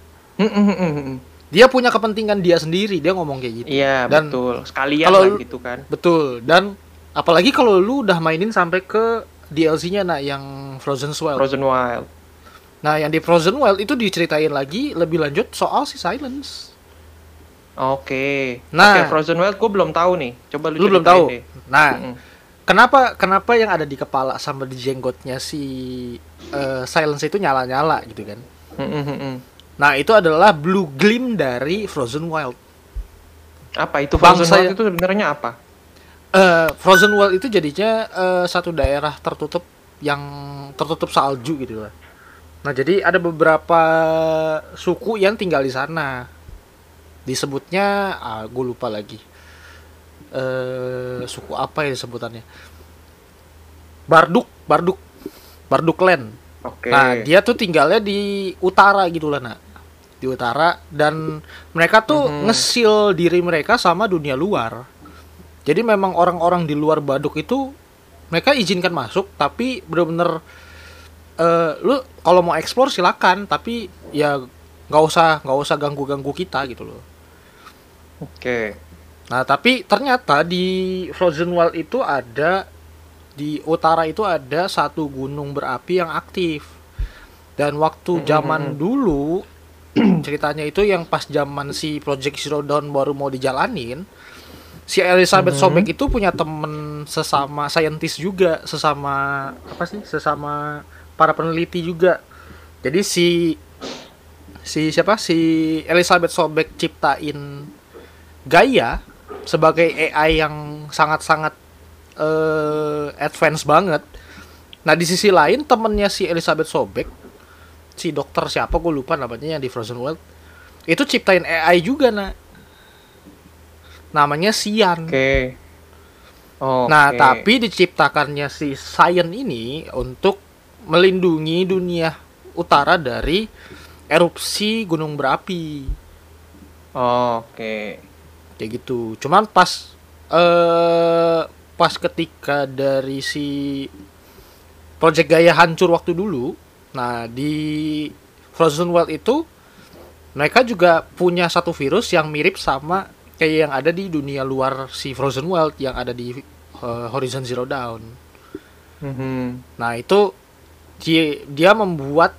Dia punya kepentingan dia sendiri, dia ngomong kayak gitu. Iya Dan betul sekalian kalau gitu kan. Betul. Dan apalagi kalau lu udah mainin sampai ke DLC-nya nah yang Frozen Wild. Frozen Wild. Nah, yang di Frozen Wild itu diceritain lagi lebih lanjut soal si Silence. Oke. Nah. Oke, Frozen Wild gue belum tahu nih. Coba lu, Lu belum tahu. deh. Nah, Mm-mm. kenapa kenapa yang ada di kepala sama di jenggotnya si uh, Silence itu nyala-nyala gitu kan. Mm-mm-mm. Nah, itu adalah blue gleam dari Frozen Wild. Apa itu Frozen Bangsa Wild ya- itu sebenarnya apa? Eh, Frozen Wild itu jadinya eh, satu daerah tertutup yang tertutup salju gitu lah. Nah, jadi ada beberapa suku yang tinggal di sana. Disebutnya, ah, gue lupa lagi. Eh, suku apa ya sebutannya? Barduk, Barduk, Barduk Land. Oke. Nah, dia tuh tinggalnya di utara gitu lah, nak. Di utara dan mereka tuh Mhm. ngesil diri mereka sama dunia luar. Jadi memang orang-orang di luar Baduk itu mereka izinkan masuk, tapi bener-bener eh, lu kalau mau explore silakan, tapi ya nggak usah nggak usah ganggu-ganggu kita gitu loh. Oke. Nah, tapi ternyata di Frozen Wild itu ada di utara itu ada satu gunung berapi yang aktif. Dan waktu zaman dulu ceritanya itu yang pas zaman si Project Zero Dawn baru mau dijalanin, si Elizabeth Mhm. Sobek itu punya temen sesama saintis juga, sesama apa sih? Sesama para peneliti juga. Jadi si si siapa? Si Elizabeth Sobek ciptain Gaia sebagai AI yang sangat-sangat eh advance banget. Nah di sisi lain temennya si Elizabeth Sobek, si dokter siapa gue lupa namanya yang di Frozen World, itu ciptain AI juga nak. Namanya Sian. Oke. Oke. Nah tapi diciptakannya si Sian ini untuk melindungi dunia utara dari erupsi gunung berapi. Oke. kayak gitu cuman pas eh pas ketika dari si Project Gaia hancur waktu dulu nah di Frozen World itu mereka juga punya satu virus yang mirip sama kayak yang ada di dunia luar si Frozen World yang ada di eh, Horizon Zero Dawn Mhm. nah itu dia, dia membuat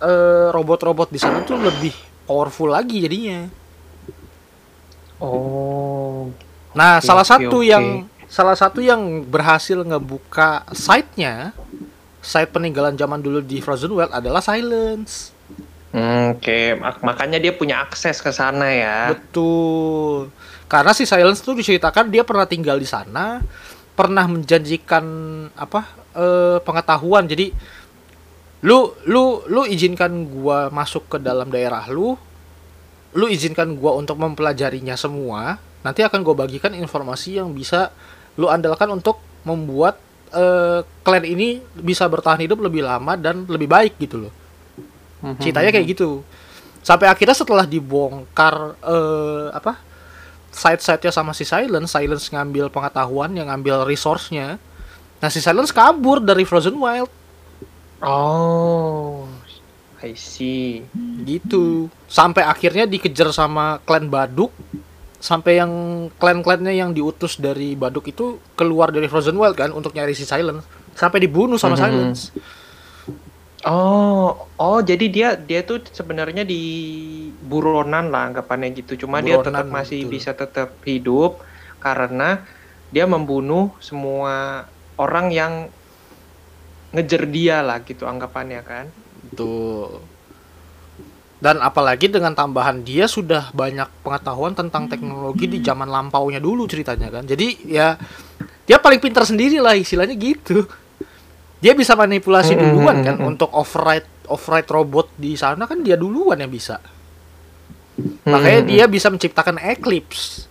eh, robot-robot di sana tuh lebih powerful lagi jadinya Oh. Nah, Oke, salah satu oke. yang salah satu yang berhasil ngebuka site-nya, site peninggalan zaman dulu di Frozen World adalah Silence. Hmm, Oke, Mak- makanya dia punya akses ke sana ya. Betul. Karena si Silence tuh diceritakan dia pernah tinggal di sana, pernah menjanjikan apa eh, pengetahuan. Jadi lu lu lu izinkan gua masuk ke dalam daerah lu, lu izinkan gua untuk mempelajarinya semua. Nanti akan gue bagikan informasi yang bisa lu andalkan untuk membuat eh, klan ini bisa bertahan hidup lebih lama dan lebih baik gitu loh. Mhm. Ceritanya kayak gitu. Sampai akhirnya setelah dibongkar eh apa? Side-side-nya sama si Silence, Silence ngambil pengetahuan, yang ngambil resource-nya. Nah, si Silence kabur dari Frozen Wild Oh. I see. gitu. Sampai akhirnya dikejar sama klan Baduk. Sampai yang klan-klannya yang diutus dari Baduk itu keluar dari Frozen Wild kan untuk nyari si Silence. Sampai dibunuh sama Mhm. Silence. Oh, oh jadi dia dia tuh sebenarnya di buronan lah anggapannya gitu. Cuma dia tetap Buronan, masih betul. bisa tetap hidup karena dia membunuh semua orang yang ngejar dia lah gitu anggapannya kan. Betul. Dan apalagi dengan tambahan dia sudah banyak pengetahuan tentang teknologi di zaman lampaunya dulu ceritanya kan. Jadi ya dia paling pintar sendiri lah istilahnya gitu. Dia bisa manipulasi Mm, mm, duluan kan mm. untuk override override robot di sana kan dia duluan yang bisa. Makanya Hmm, dia bisa menciptakan Eclipse.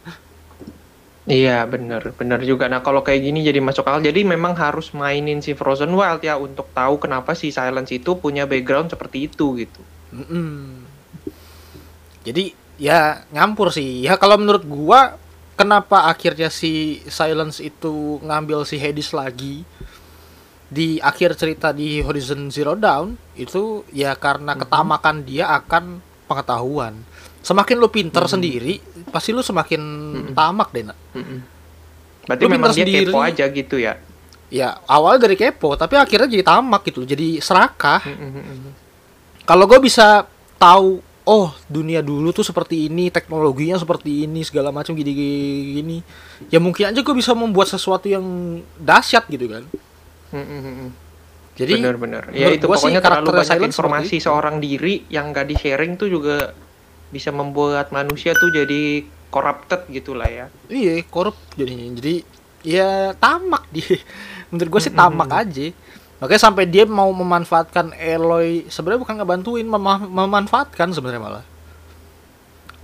Iya bener bener juga. Nah kalau kayak gini jadi masuk akal. Jadi memang harus mainin si Frozen Wild ya untuk tahu kenapa si Silence itu punya background seperti itu gitu. Mm-mm. Jadi ya nyampur sih. Ya kalau menurut gua kenapa akhirnya si Silence itu ngambil si Hades lagi di akhir cerita di Horizon Zero Dawn itu ya karena Mhm. ketamakan dia akan pengetahuan. Semakin lu pinter Mhm. sendiri, pasti lu semakin Mhm. tamak deh. Nak. Mm-mm. Berarti Lu memang dia sendiri. kepo aja gitu ya. Ya awal dari kepo, tapi akhirnya jadi tamak gitu, jadi serakah. Mm-mm. kalau gue bisa tahu oh dunia dulu tuh seperti ini teknologinya seperti ini segala macam gini gini ya mungkin aja gue bisa membuat sesuatu yang dahsyat gitu kan jadi benar-benar ya itu pokoknya terlalu banyak informasi seorang diri yang gak di sharing tuh juga bisa membuat manusia tuh jadi corrupted gitulah ya iya korup jadinya jadi ya tamak dia menurut gue sih tamak aja Makanya sampai dia mau memanfaatkan Eloy sebenarnya bukan ngebantuin, mem memanfaatkan sebenarnya malah.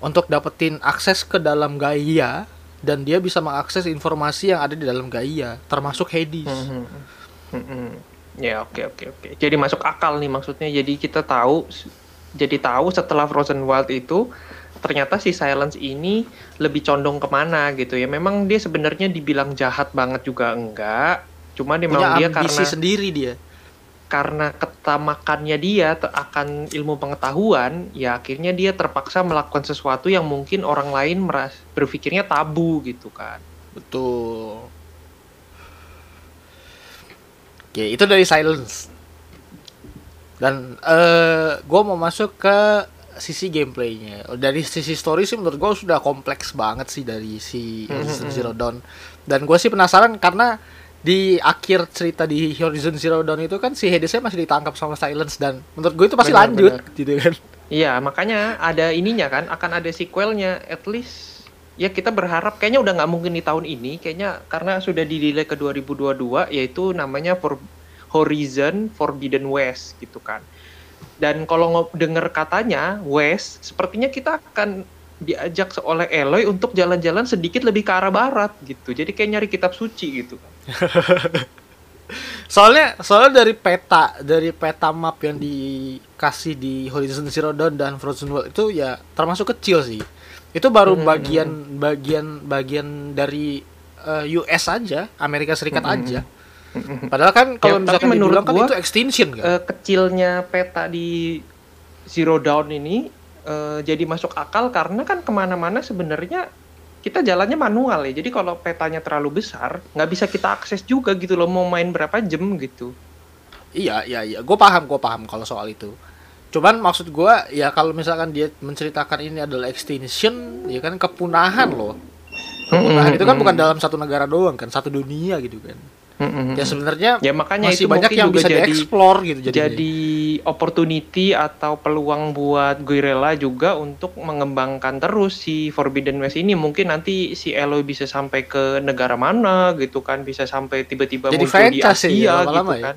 Untuk dapetin akses ke dalam Gaia dan dia bisa mengakses informasi yang ada di dalam Gaia, termasuk Hades. Hmm, hmm, hmm. Ya, oke okay, oke okay, oke. Okay. Jadi masuk akal nih maksudnya. Jadi kita tahu jadi tahu setelah Frozen Wild itu ternyata si Silence ini lebih condong ke mana gitu ya. Memang dia sebenarnya dibilang jahat banget juga enggak, Cuma dia memang dia karena sendiri dia. Karena ketamakannya dia akan ilmu pengetahuan, ya akhirnya dia terpaksa melakukan sesuatu yang mungkin orang lain meras berpikirnya tabu gitu kan. Betul. Oke, itu dari silence. Dan uh, eh, gue mau masuk ke sisi gameplaynya. Dari sisi story sih menurut gue sudah kompleks banget sih dari si Horizon Zero Dawn. Dan gue sih penasaran karena di akhir cerita di Horizon Zero Dawn itu kan si Hadesnya masih ditangkap sama Silence dan menurut gue itu pasti bener, lanjut bener. gitu kan. Iya, makanya ada ininya kan, akan ada sequelnya at least ya kita berharap kayaknya udah nggak mungkin di tahun ini kayaknya karena sudah di delay ke 2022 yaitu namanya For Horizon Forbidden West gitu kan. Dan kalau denger katanya West sepertinya kita akan diajak oleh Eloy untuk jalan-jalan sedikit lebih ke arah barat gitu. Jadi kayak nyari kitab suci gitu soalnya soalnya dari peta dari peta map yang dikasih di Horizon Zero Dawn dan Frozen World itu ya termasuk kecil sih. Itu baru hmm. bagian bagian bagian dari uh, eh, US aja, Amerika Serikat hmm. aja. Padahal kan kalau ya, misalkan menurut kan itu extinction kan. Uh, kecilnya peta di Zero Dawn ini uh, jadi masuk akal karena kan ke mana-mana sebenarnya kita jalannya manual ya. Jadi kalau petanya terlalu besar, nggak bisa kita akses juga gitu loh. Mau main berapa jam gitu. Iya, iya, iya. Gue paham, gue paham kalau soal itu. Cuman maksud gue ya kalau misalkan dia menceritakan ini adalah extinction, ya kan kepunahan loh. Kepunahan itu kan bukan dalam satu negara doang kan, satu dunia gitu kan. Mm-hmm. Ya sebenarnya ya makanya masih itu banyak yang bisa jadi, dieksplor gitu jadinya. Jadi opportunity atau peluang buat Guerrilla juga untuk mengembangkan terus si Forbidden West ini. Mungkin nanti si Eloy bisa sampai ke negara mana gitu kan, bisa sampai tiba-tiba muncul di Asia ya, gitu ya. kan.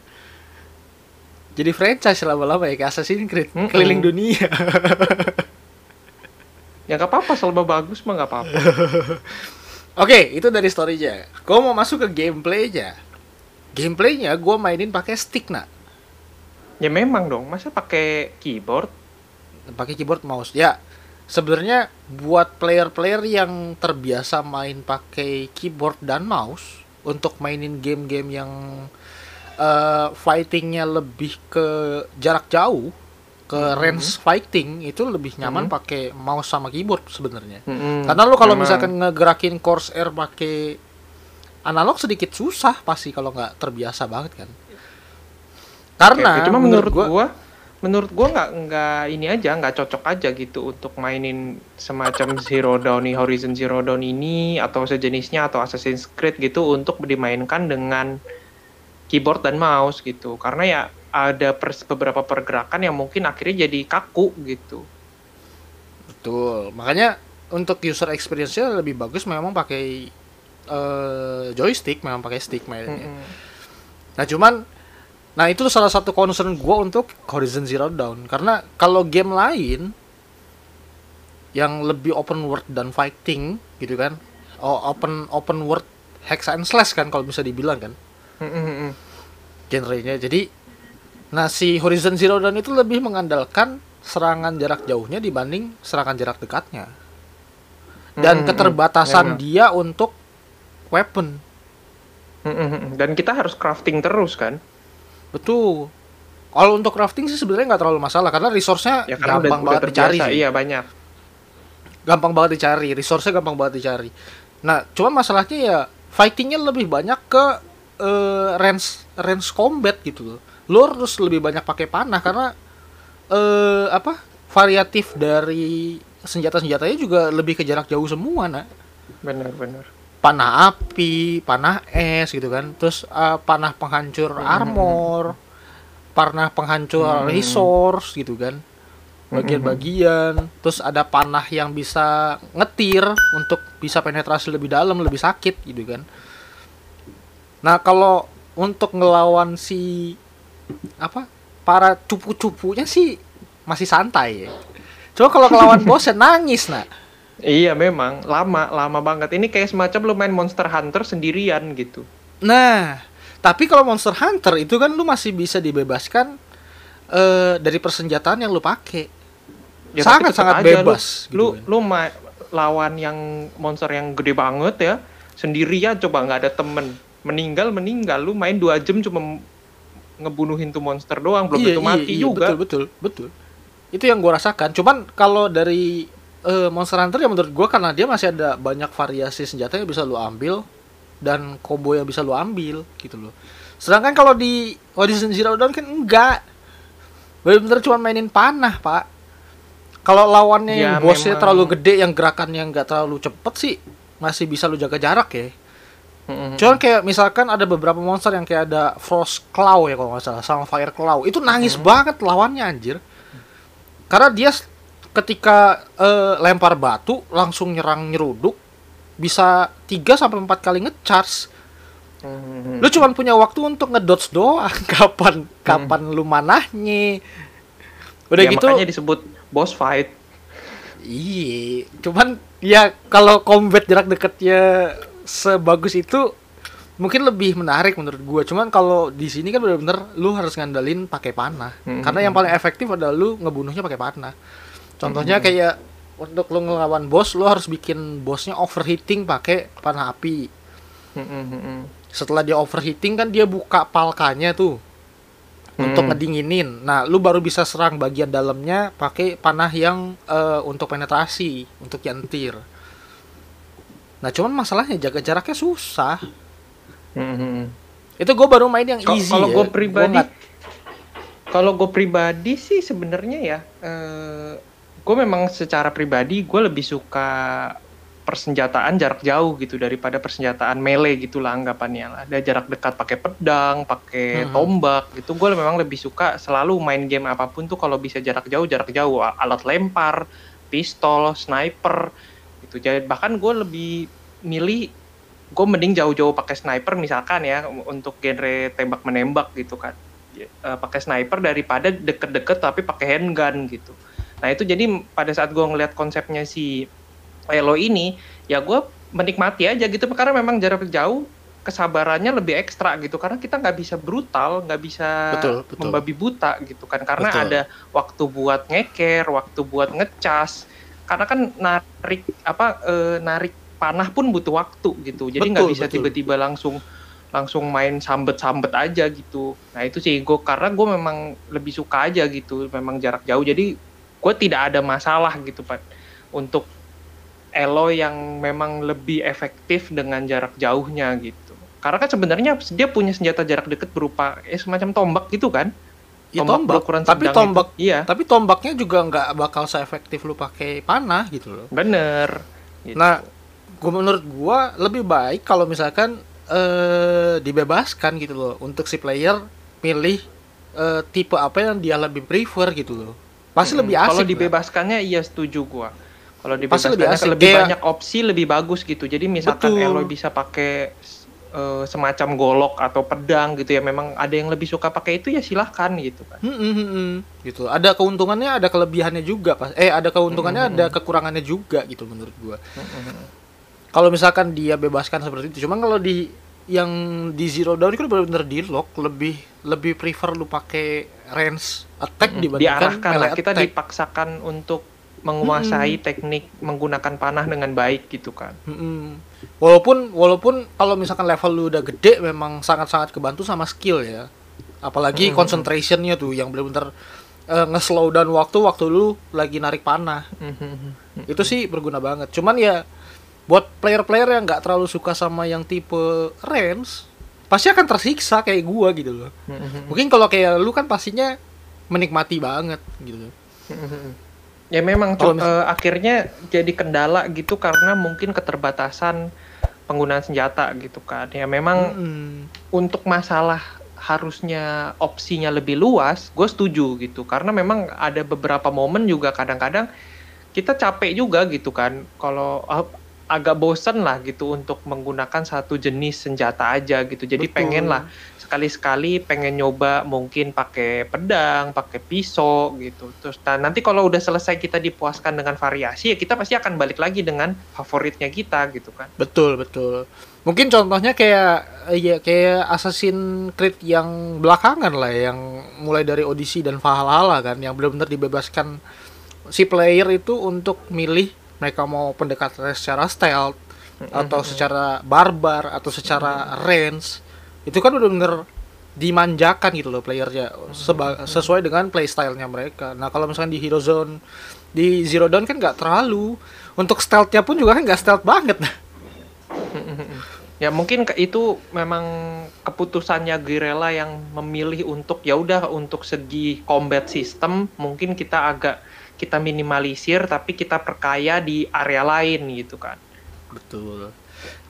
Jadi franchise lama-lama ya kayak Assassin's Creed mm -mm. keliling dunia. ya gak apa-apa selama bagus mah gak apa-apa. Oke, okay, itu dari storynya. Gue mau masuk ke gameplaynya gameplaynya gue mainin pakai stick nak ya memang dong masa pakai keyboard pakai keyboard mouse ya sebenarnya buat player-player yang terbiasa main pakai keyboard dan mouse untuk mainin game-game yang uh, fightingnya lebih ke jarak jauh ke mm -hmm. range fighting itu lebih nyaman mm -hmm. pakai mouse sama keyboard sebenarnya mm -hmm. karena lo kalau misalkan ngegerakin Corsair pakai analog sedikit susah pasti kalau nggak terbiasa banget kan? Karena Oke, cuma menurut, menurut gua, gua menurut gua nggak nggak ini aja nggak cocok aja gitu untuk mainin semacam Zero Dawn Horizon Zero Dawn ini atau sejenisnya atau Assassin's Creed gitu untuk dimainkan dengan keyboard dan mouse gitu. Karena ya ada pers beberapa pergerakan yang mungkin akhirnya jadi kaku gitu. Betul. Makanya untuk user experience-nya lebih bagus memang pakai uh, joystick memang pakai stick mainnya. Mm -hmm. Nah cuman nah itu salah satu concern gue untuk Horizon Zero Dawn karena kalau game lain yang lebih open world dan fighting gitu kan, oh, open open world hex and slash kan kalau bisa dibilang kan, mm -hmm. genrenya. Jadi nah si Horizon Zero Dawn itu lebih mengandalkan serangan jarak jauhnya dibanding serangan jarak dekatnya dan keterbatasan dia untuk weapon. Dan kita harus crafting terus kan? Betul. Kalau untuk crafting sih sebenarnya nggak terlalu masalah karena resource-nya ya, gampang udah, banget udah dicari. Iya banyak. Gampang banget dicari, resource-nya gampang banget dicari. Nah, cuma masalahnya ya fightingnya lebih banyak ke uh, range range combat gitu loh. Lo harus lebih banyak pakai panah karena uh, apa variatif dari senjata-senjatanya juga lebih ke jarak jauh semua nak Bener-bener. Panah api panah es gitu kan. Terus eh, panah penghancur armor panah penghancur Hmm. resource gitu kan. Bagian-bagian. Terus ada panah yang bisa ngetir untuk bisa penetrasi lebih dalam lebih sakit gitu kan. Nah kalau untuk ngelawan si apa para cupu-cupunya sih masih santai ya. Coba kalau ngelawan bos ya nangis nak Iya memang lama lama banget. Ini kayak semacam lu main Monster Hunter sendirian gitu. Nah, tapi kalau Monster Hunter itu kan lu masih bisa dibebaskan eh dari persenjataan yang lu pakai. Ya, sangat sangat aja lu- bebas. Lu gitu kan. lu, ma- lawan yang monster yang gede banget ya sendirian coba nggak ada temen meninggal meninggal lu main dua jam cuma ngebunuhin tuh monster doang belum tentu mati juga. Betul betul betul. Itu yang gua rasakan. Cuman kalau dari eh, Monster Hunter ya menurut gua karena dia masih ada banyak variasi senjata yang bisa lu ambil dan combo yang bisa lu ambil gitu loh. Sedangkan kalau di Horizon Zero Dawn kan enggak. Bener-bener cuma mainin panah, Pak. Kalau lawannya Ya, yang bosnya memang. terlalu gede yang gerakannya nggak terlalu cepet sih masih bisa lu jaga jarak ya. Cuman kayak misalkan ada beberapa monster yang kayak ada Frost Claw ya kalau nggak salah, sama Fire Claw. Itu nangis banget lawannya anjir. Karena dia ketika eh, lempar batu langsung nyerang nyeruduk bisa 3 sampai 4 kali ngecharge. Mhm. Lu cuman punya waktu untuk ngedodge doang. Kapan kapan lu manahnya. Udah Ya, gitu makanya disebut boss fight. Iya, cuman ya kalau combat jarak dekatnya sebagus itu mungkin lebih menarik menurut gua. Cuman kalau di sini kan bener-bener lu harus ngandelin pakai panah. Hmm. Karena yang paling efektif adalah lu ngebunuhnya pakai panah. Contohnya kayak untuk lu ngelawan bos, lu harus bikin bosnya overheating pakai panah api. Mhm. Setelah dia overheating kan dia buka palkanya tuh untuk Hmm. ngedinginin. Nah, lu baru bisa serang bagian dalamnya pakai panah yang eh, untuk penetrasi, untuk yentir. Nah, cuman masalahnya jaga jaraknya susah. Mhm. Itu gue baru main yang easy Kalau ya. gue Gua pribadi, kalau gue pribadi sih sebenarnya ya, gue memang secara pribadi gue lebih suka persenjataan jarak jauh gitu daripada persenjataan melee gitu lah anggapannya lah. Ada jarak dekat pakai pedang, pakai tombak gitu. Gue memang lebih suka selalu main game apa pun tuh kalau bisa jarak jauh, jarak jauh. Alat lempar, pistol, sniper gitu. Jadi bahkan gue lebih milih gue mending jauh-jauh pakai sniper misalkan ya untuk genre tembak menembak gitu kan eh, pakai sniper daripada deket-deket tapi pakai handgun gitu nah itu jadi pada saat gue ngeliat konsepnya si Elo ini ya gue menikmati aja gitu karena memang jarak jauh kesabarannya lebih ekstra gitu. Karena kita nggak bisa brutal nggak bisa Betul, betul. membabi buta gitu kan. Karena Betul. ada waktu buat ngeker waktu buat ngecas. Karena kan narik apa eh, narik panah pun butuh waktu gitu. Jadi nggak bisa tiba-tiba langsung langsung main sambet-sambet aja gitu. Nah itu sih gue karena gue memang lebih suka aja gitu memang jarak jauh. Jadi gue tidak ada masalah gitu pak untuk elo yang memang lebih efektif dengan jarak jauhnya gitu karena kan sebenarnya dia punya senjata jarak dekat berupa eh, semacam tombak gitu kan Ya, tombak. berukuran Tapi tombak itu. iya tapi tombaknya juga nggak bakal seefektif lu pakai panah gitu loh. bener Gitu. Nah, gua menurut gua lebih baik kalau misalkan eh dibebaskan gitu loh untuk si player pilih eh, tipe apa yang dia lebih prefer gitu loh. Pasti Mm-mm. lebih asik. Kalau dibebaskannya iya setuju gua. Kalau Pasti lebih dibebaskannya asik. lebih Kayak- banyak opsi lebih bagus gitu. Jadi misalkan Betul. Eloy bisa pakai eh, semacam golok atau pedang gitu ya. Memang ada yang lebih suka pakai itu ya silahkan gitu kan. Hmm, hmm, hmm, hmm. gitu. Ada keuntungannya, ada kelebihannya juga pas. Eh, ada keuntungannya, Hmm, ada kekurangannya juga gitu menurut gua. Mm-mm. Kalau misalkan dia bebaskan seperti itu, cuman kalau di yang di Zero Dawn itu kan benar-benar di lock lebih lebih prefer lu pakai range attack dibandingkan Diarahkan melee lah. Kita attack. dipaksakan untuk menguasai teknik menggunakan panah dengan baik gitu kan. Mm-mm. Walaupun walaupun kalau misalkan level lu udah gede memang sangat-sangat kebantu sama skill ya. Apalagi Mm-mm. concentrationnya tuh yang benar-benar eh, nge-slow down waktu waktu lu lagi narik panah. Mm-hmm. Itu sih berguna banget. Cuman ya buat player-player yang nggak terlalu suka sama yang tipe range pasti akan tersiksa kayak gua gitu loh. Mm-hmm. Mungkin kalau kayak lu kan pastinya menikmati banget gitu. Ya memang mis- eh, akhirnya jadi kendala gitu karena mungkin keterbatasan penggunaan senjata gitu kan. Ya memang Mm-mm. untuk masalah harusnya opsinya lebih luas, gue setuju gitu. Karena memang ada beberapa momen juga kadang-kadang kita capek juga gitu kan. Kalau ah, agak bosen lah gitu untuk menggunakan satu jenis senjata aja gitu. Jadi Betul. pengen lah sekali-sekali pengen nyoba mungkin pakai pedang, pakai pisau gitu. Terus nah, nanti kalau udah selesai kita dipuaskan dengan variasi ya kita pasti akan balik lagi dengan favoritnya kita gitu kan. Betul, betul. Mungkin contohnya kayak ya kayak Assassin's Creed yang belakangan lah yang mulai dari Odyssey dan Valhalla kan yang benar-benar dibebaskan si player itu untuk milih mereka mau pendekatannya secara stealth atau secara barbar atau secara range. Itu kan udah bener dimanjakan gitu loh playernya seba- sesuai dengan playstyle-nya mereka. Nah, kalau misalkan di Hero Zone di Zero Dawn kan nggak terlalu untuk stealth-nya pun juga kan nggak stealth banget. Ya mungkin itu memang keputusannya Guerrilla yang memilih untuk ya udah untuk segi combat system mungkin kita agak kita minimalisir tapi kita perkaya di area lain gitu kan. Betul.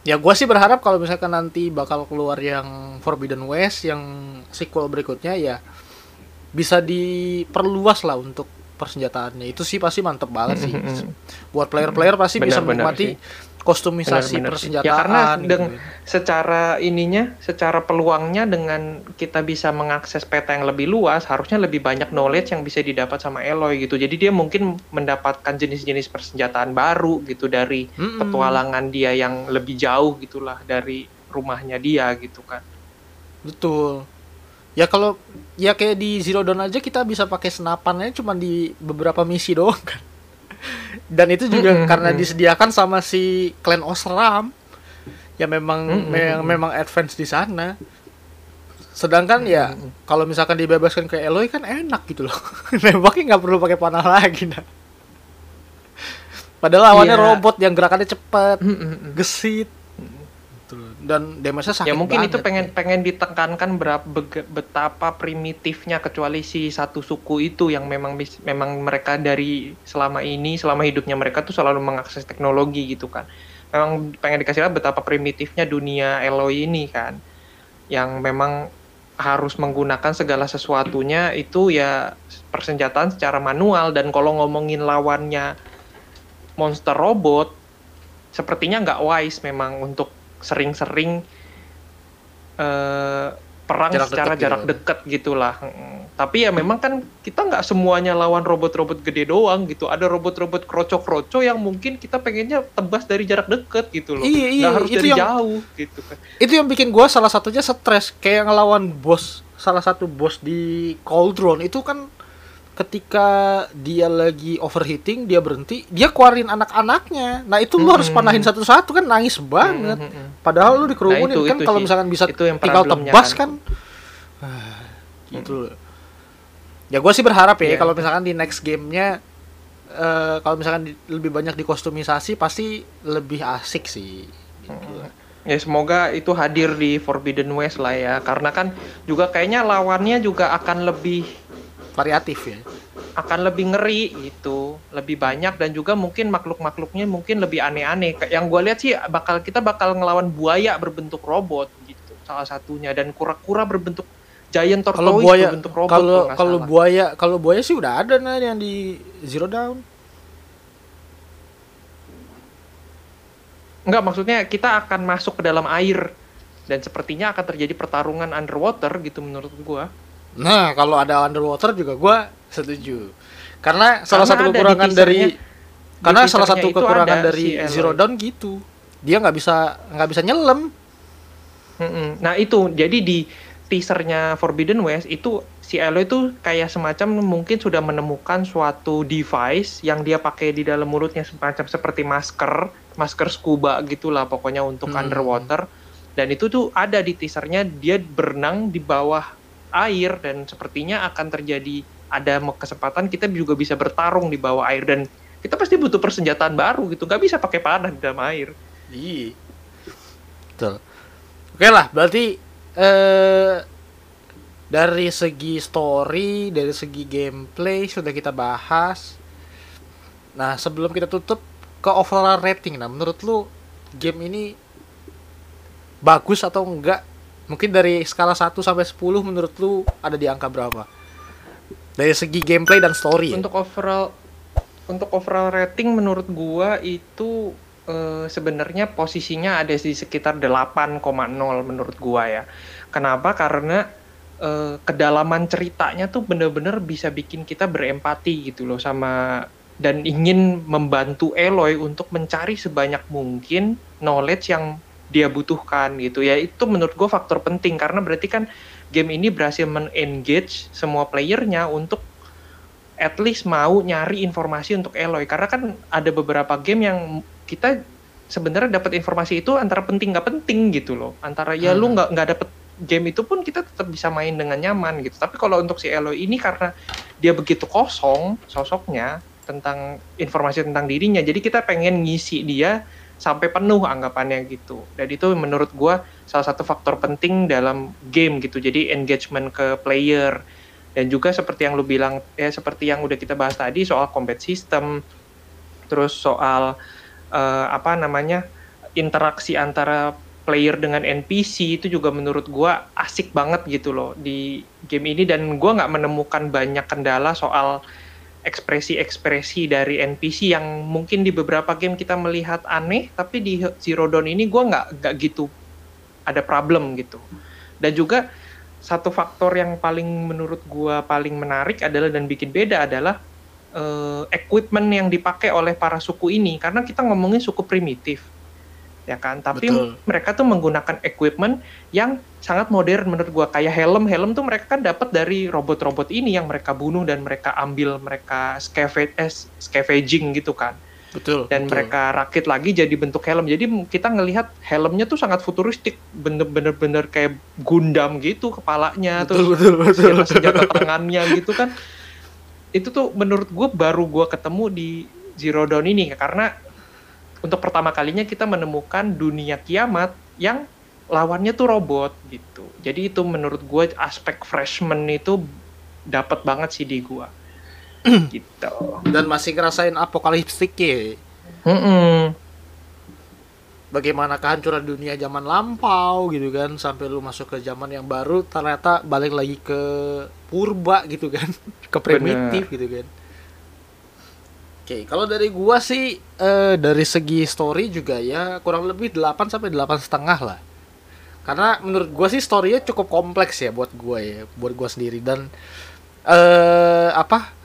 Ya gua sih berharap kalau misalkan nanti bakal keluar yang Forbidden West yang sequel berikutnya ya bisa diperluas lah untuk persenjataannya. Itu sih pasti mantep banget sih. Buat player-player pasti bisa menikmati sih. Kostumisasi Benar-benar sih. persenjataan. Ya karena gitu deng- kan. secara ininya, secara peluangnya dengan kita bisa mengakses peta yang lebih luas, harusnya lebih banyak knowledge yang bisa didapat sama Eloy gitu. Jadi dia mungkin mendapatkan jenis-jenis persenjataan baru gitu dari Mm-mm. petualangan dia yang lebih jauh gitulah dari rumahnya dia gitu kan. Betul. Ya kalau ya kayak di Zero Dawn aja kita bisa pakai senapannya cuma di beberapa misi doang kan. Dan itu juga Mm-mm, karena mm. disediakan sama si clan Osram yang memang Mm-mm, me- mm. memang advance di sana. Sedangkan ya kalau misalkan dibebaskan ke Eloy kan enak gitu loh. Nembaknya nggak perlu pakai panah lagi nah. Padahal lawannya Iya. robot yang gerakannya cepat, Mm-mm. gesit. Dan damage-nya sakit ya mungkin itu banget. pengen pengen ditekankan berapa betapa primitifnya kecuali si satu suku itu yang memang memang mereka dari selama ini selama hidupnya mereka tuh selalu mengakses teknologi gitu kan. Memang pengen dikasih lihat betapa primitifnya dunia Eloy ini kan. Yang memang harus menggunakan segala sesuatunya itu ya persenjataan secara manual. Dan kalau ngomongin lawannya monster robot sepertinya nggak wise memang untuk sering-sering eh, perang Jarak secara dekat jarak gitu. dekat gitulah. Tapi ya memang kan kita nggak semuanya lawan robot-robot gede doang gitu. Ada robot-robot kroco-kroco yang mungkin kita pengennya tebas dari jarak dekat gitu loh. Iya, iya, harus itu dari yang- jauh gitu kan. itu yang bikin gua salah satunya stres kayak ngelawan bos salah satu bos di Cauldron itu kan ketika dia lagi overheating dia berhenti dia keluarin anak-anaknya nah itu lu harus Mm-mm. panahin satu-satu kan nangis banget Mm, mm, mm. padahal lu dikerumunin Nah, itu- kan kalau misalkan bisa Itu yang tinggal tebas kan. kan gitu ya gua sih berharap ya Iya. kalau misalkan di next gamenya eh, kalau misalkan di- lebih banyak dikostumisasi pasti lebih asik sih gitu. Ya semoga itu hadir di Forbidden West lah ya. Karena kan juga kayaknya lawannya juga akan lebih variatif ya. Akan lebih ngeri gitu, lebih banyak dan juga mungkin makhluk-makhluknya mungkin lebih aneh-aneh. Kayak Yang gue lihat sih bakal kita bakal ngelawan buaya berbentuk robot gitu, salah satunya. Dan kura-kura berbentuk giant kalau tortoise buaya berbentuk robot kalau kalau buaya kalau buaya sih udah ada nah yang di Zero Dawn. Enggak, maksudnya kita akan masuk ke dalam air. Dan sepertinya akan terjadi pertarungan underwater gitu menurut gua. Nah kalau ada underwater juga gua setuju karena salah Karena satu kekurangan dari karena salah satu kekurangan dari si. Zero Dawn gitu dia nggak bisa nggak bisa nyelam. Nah itu jadi di teasernya Forbidden West itu si Eloy itu kayak semacam mungkin sudah menemukan suatu device yang dia pakai di dalam mulutnya semacam seperti masker, masker scuba gitulah pokoknya untuk Hmm. underwater. Dan itu tuh ada di teasernya dia berenang di bawah air dan sepertinya akan terjadi ada kesempatan kita juga bisa bertarung di bawah air dan kita pasti butuh persenjataan baru gitu. Nggak bisa pakai panah di dalam air. iya. Betul. Oke lah berarti eh dari segi story dari segi gameplay sudah kita bahas. Nah, sebelum kita tutup ke overall rating, nah menurut lu game ini bagus atau enggak? Mungkin dari skala 1 sampai 10 menurut lu ada di angka berapa? Dari segi gameplay dan story. Ya? Untuk overall untuk overall rating menurut gua itu uh, sebenarnya posisinya ada di sekitar 8,0 menurut gua ya. Kenapa? Karena uh, kedalaman ceritanya tuh bener-bener bisa bikin kita berempati gitu loh sama dan ingin membantu Eloy untuk mencari sebanyak mungkin knowledge yang dia butuhkan gitu ya. Itu menurut gue faktor penting karena berarti kan game ini berhasil men-engage semua playernya untuk at least mau nyari informasi untuk Eloy. Karena kan ada beberapa game yang kita sebenarnya dapat informasi itu antara penting nggak penting gitu loh. Antara ya hmm. lu nggak nggak dapet game itu pun kita tetap bisa main dengan nyaman gitu. Tapi kalau untuk si Eloy ini karena dia begitu kosong sosoknya tentang informasi tentang dirinya jadi kita pengen ngisi dia sampai penuh anggapannya gitu. Dan itu menurut gue salah satu faktor penting dalam game gitu. Jadi engagement ke player. Dan juga seperti yang lu bilang ya seperti yang udah kita bahas tadi soal combat system terus soal uh, apa namanya interaksi antara player dengan NPC itu juga menurut gue asik banget gitu loh di game ini. Dan gue nggak menemukan banyak kendala soal ekspresi-ekspresi dari NPC yang mungkin di beberapa game kita melihat aneh, tapi di Zero Dawn ini gue nggak nggak gitu ada problem gitu. Dan juga satu faktor yang paling menurut gue paling menarik adalah dan bikin beda adalah uh, equipment yang dipakai oleh para suku ini karena kita ngomongin suku primitif ya kan? Tapi Betul. mereka tuh menggunakan equipment yang sangat modern menurut gua. Kayak helm. Helm tuh mereka kan dapat dari robot-robot ini yang mereka bunuh dan mereka ambil mereka scavenge eh, scavenging gitu kan. Betul dan betul. mereka rakit lagi jadi bentuk helm. Jadi kita ngelihat helmnya tuh sangat futuristik. Bener-bener bener kayak Gundam gitu kepalanya betul, terus betul, betul, senjata, senjata tangannya gitu kan. Itu tuh menurut gue baru gue ketemu di Zero Dawn ini. Karena untuk pertama kalinya kita menemukan dunia kiamat yang lawannya tuh robot gitu. Jadi itu menurut gue aspek freshman itu dapat banget sih di gue. gitu. Dan masih ngerasain apokaliptik ya. Mm -mm. Bagaimana kehancuran dunia zaman lampau gitu kan sampai lu masuk ke zaman yang baru ternyata balik lagi ke purba gitu kan ke primitif Bener. gitu kan Oke, okay, kalau dari gua sih uh, dari segi story juga ya kurang lebih 8 sampai delapan setengah lah. Karena menurut gua sih storynya cukup kompleks ya buat gua ya, buat gua sendiri dan uh, apa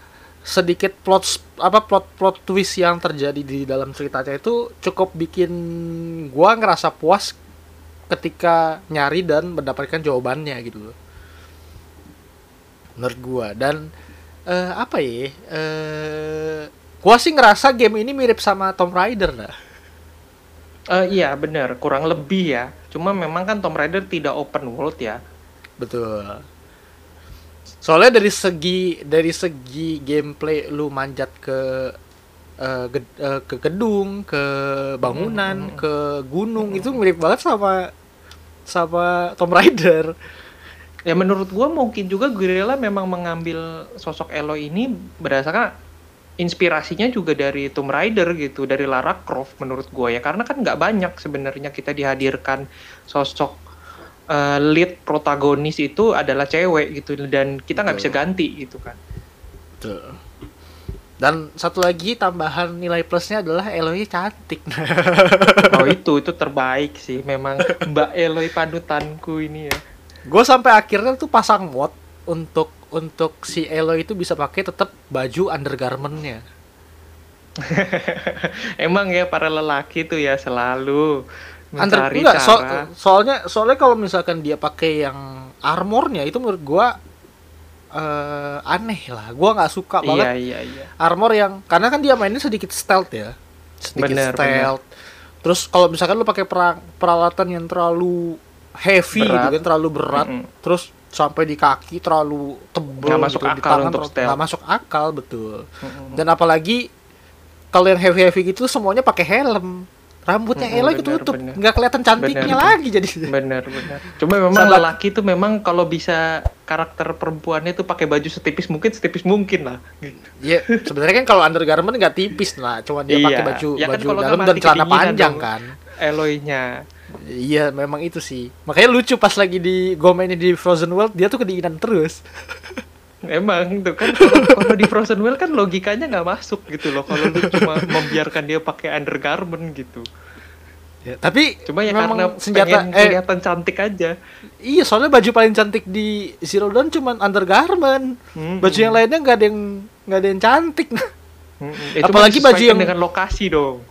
sedikit plot apa plot plot twist yang terjadi di dalam ceritanya itu cukup bikin gua ngerasa puas ketika nyari dan mendapatkan jawabannya gitu loh. Menurut gua dan uh, apa ya? Uh, Gua sih ngerasa game ini mirip sama Tomb Raider lah. Uh, iya bener, kurang lebih ya. Cuma memang kan Tomb Raider tidak open world ya. Betul. Soalnya dari segi dari segi gameplay lu manjat ke uh, ge, uh, ke gedung, ke bangunan, hmm. ke gunung hmm. itu mirip banget sama sama Tomb Raider. Ya menurut gua mungkin juga Guerrilla memang mengambil sosok Eloy ini berdasarkan inspirasinya juga dari Tomb Raider gitu, dari Lara Croft menurut gue ya, karena kan nggak banyak sebenarnya kita dihadirkan sosok uh, lead protagonis itu adalah cewek gitu dan kita nggak bisa ganti gitu kan. Betul. Dan satu lagi tambahan nilai plusnya adalah Eloy cantik. oh itu itu terbaik sih, memang Mbak Eloy panutanku ini ya. Gue sampai akhirnya tuh pasang mod untuk untuk si Elo itu bisa pakai tetap baju undergarmentnya. Emang ya para lelaki tuh ya selalu mencari Under, enggak, so, soalnya soalnya kalau misalkan dia pakai yang armornya itu menurut gua uh, aneh lah. Gua nggak suka iya, banget. Iya, iya. Armor yang karena kan dia mainnya sedikit stealth ya. Sedikit bener, stealth. Bener. Terus kalau misalkan lu pakai peralatan yang terlalu heavy gitu berat. gitu kan, terlalu berat, mm -hmm. terus sampai di kaki terlalu tebel nggak masuk gitu, akal di untuk nggak masuk akal betul mm-hmm. dan apalagi kalau yang heavy heavy gitu semuanya pakai helm rambutnya mm-hmm, Elo itu tutup nggak kelihatan cantiknya bener, lagi jadi bener bener cuma memang Sama, lelaki tuh memang kalau bisa karakter perempuannya tuh pakai baju setipis mungkin setipis mungkin lah gitu. Iya, sebenarnya kan kalau undergarment nggak tipis lah, cuma dia pakai Iya. baju Ya kan baju dalam dan celana panjang dong. kan. Eloy-nya Iya, memang itu sih. Makanya lucu pas lagi di gue mainnya di Frozen World, dia tuh kedinginan terus. Emang tuh kan kalau di Frozen World kan logikanya nggak masuk gitu loh kalau lu cuma membiarkan dia pakai undergarment gitu. Ya, tapi Cuma ya karena senjata pengen eh kelihatan cantik aja. iya soalnya baju paling cantik di Zero Dawn cuma undergarment. Hmm, Baju yang lainnya nggak ada yang nggak ada yang cantik. Hmm, itu Apalagi baju yang- dengan lokasi dong.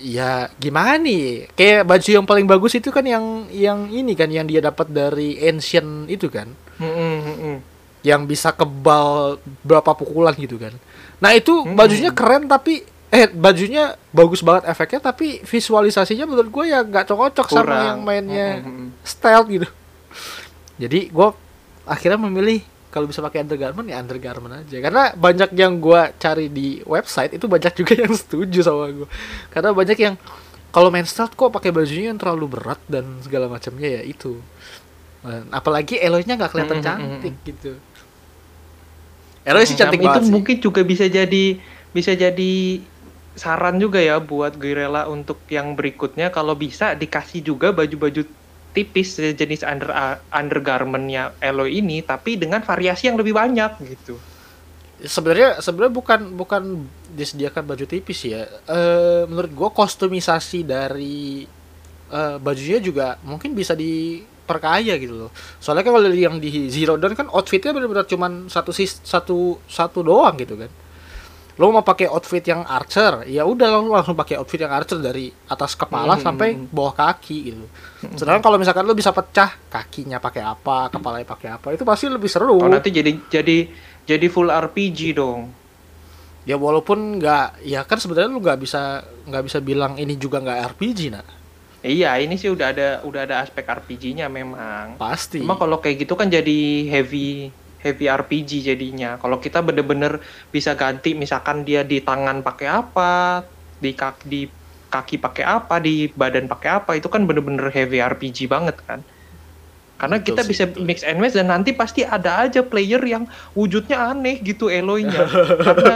Ya gimana nih? Kayak baju yang paling bagus itu kan yang yang ini kan yang dia dapat dari ancient itu kan, hmm, hmm. yang bisa kebal berapa pukulan gitu kan. Nah itu bajunya keren tapi eh bajunya bagus banget efeknya tapi visualisasinya menurut gue ya nggak cocok sama yang mainnya hmm. style gitu. Jadi gue akhirnya memilih kalau bisa pakai undergarment ya undergarment aja. Karena banyak yang gue cari di website itu banyak juga yang setuju sama gue karena banyak yang kalau main stealth kok pakai bajunya yang terlalu berat dan segala macamnya ya itu. Dan apalagi Eloy-nya nggak kelihatan Hmm, hmm, cantik gitu. Eloy sih Hmm, cantik itu banget sih. mungkin juga bisa jadi bisa jadi saran juga ya buat Guerrilla untuk yang berikutnya. Kalau bisa dikasih juga baju-baju tipis jenis under undergarmentnya Eloy ini tapi dengan variasi yang lebih banyak gitu. sebenarnya sebenarnya bukan bukan disediakan baju tipis ya. Eh menurut gua kostumisasi dari eh, bajunya juga mungkin bisa diperkaya gitu loh. Soalnya kan kalau yang di Zero Dawn kan outfitnya benar-benar cuman satu satu satu doang gitu kan lo mau pakai outfit yang archer ya udah lo langsung pakai outfit yang archer dari atas kepala Hmm. sampai bawah kaki gitu sedangkan kalau misalkan lo bisa pecah kakinya pakai apa kepalanya pakai apa itu pasti lebih seru Oh nanti jadi jadi jadi full RPG dong. ya walaupun nggak ya kan sebenarnya lu nggak bisa nggak bisa bilang ini juga nggak RPG nah Iya, ini sih udah ada udah ada aspek RPG-nya memang. pasti Cuma kalau kayak gitu kan jadi heavy heavy RPG jadinya. Kalau kita bener-bener bisa ganti misalkan dia di tangan pakai apa, di kaki di kaki pakai apa, di badan pakai apa, itu kan bener-bener heavy RPG banget kan. Karena Betul kita sih, bisa betul. mix and match dan nanti pasti ada aja player yang wujudnya aneh gitu Eloy-nya karena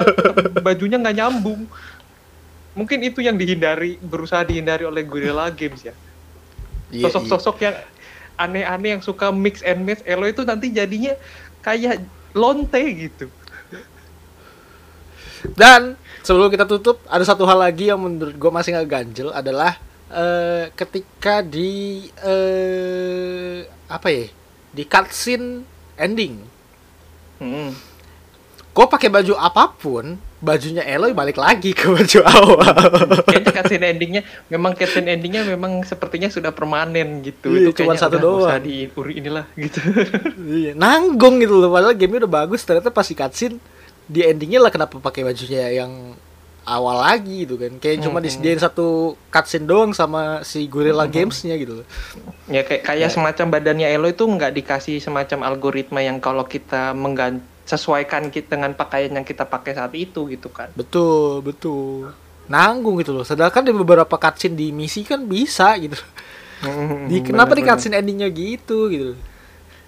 bajunya nggak nyambung. Mungkin itu yang dihindari berusaha dihindari oleh Guerrilla Games ya Iya, iya. sosok-sosok yang aneh-aneh yang suka mix and match Elo itu nanti jadinya kayak lonte gitu. dan sebelum kita tutup ada satu hal lagi yang menurut gue masih nggak ganjel adalah eh, ketika di eh, apa ya di cutscene ending Hmm. gue pakai baju apa pun bajunya Eloy balik lagi ke baju awal. Kayaknya cutscene endingnya memang cutscene endingnya memang sepertinya sudah permanen gitu. Iya, itu kayaknya satu nggak usah doang. diuri inilah gitu. Iya, nanggung gitu loh. Padahal gamenya udah bagus. Ternyata pas di cutscene di endingnya lah kenapa pakai bajunya yang awal lagi gitu kan. Kayak cuma Hmm, disediain satu cutscene doang sama si Guerrilla Games-nya gitu loh. Ya kayak kayak semacam badannya Elo itu nggak dikasih semacam algoritma yang kalau kita menggan sesuaikan kita dengan pakaian yang kita pakai saat itu gitu kan. betul betul nanggung gitu loh sedangkan di beberapa cutscene di misi kan bisa gitu di kenapa di cutscene endingnya gitu gitu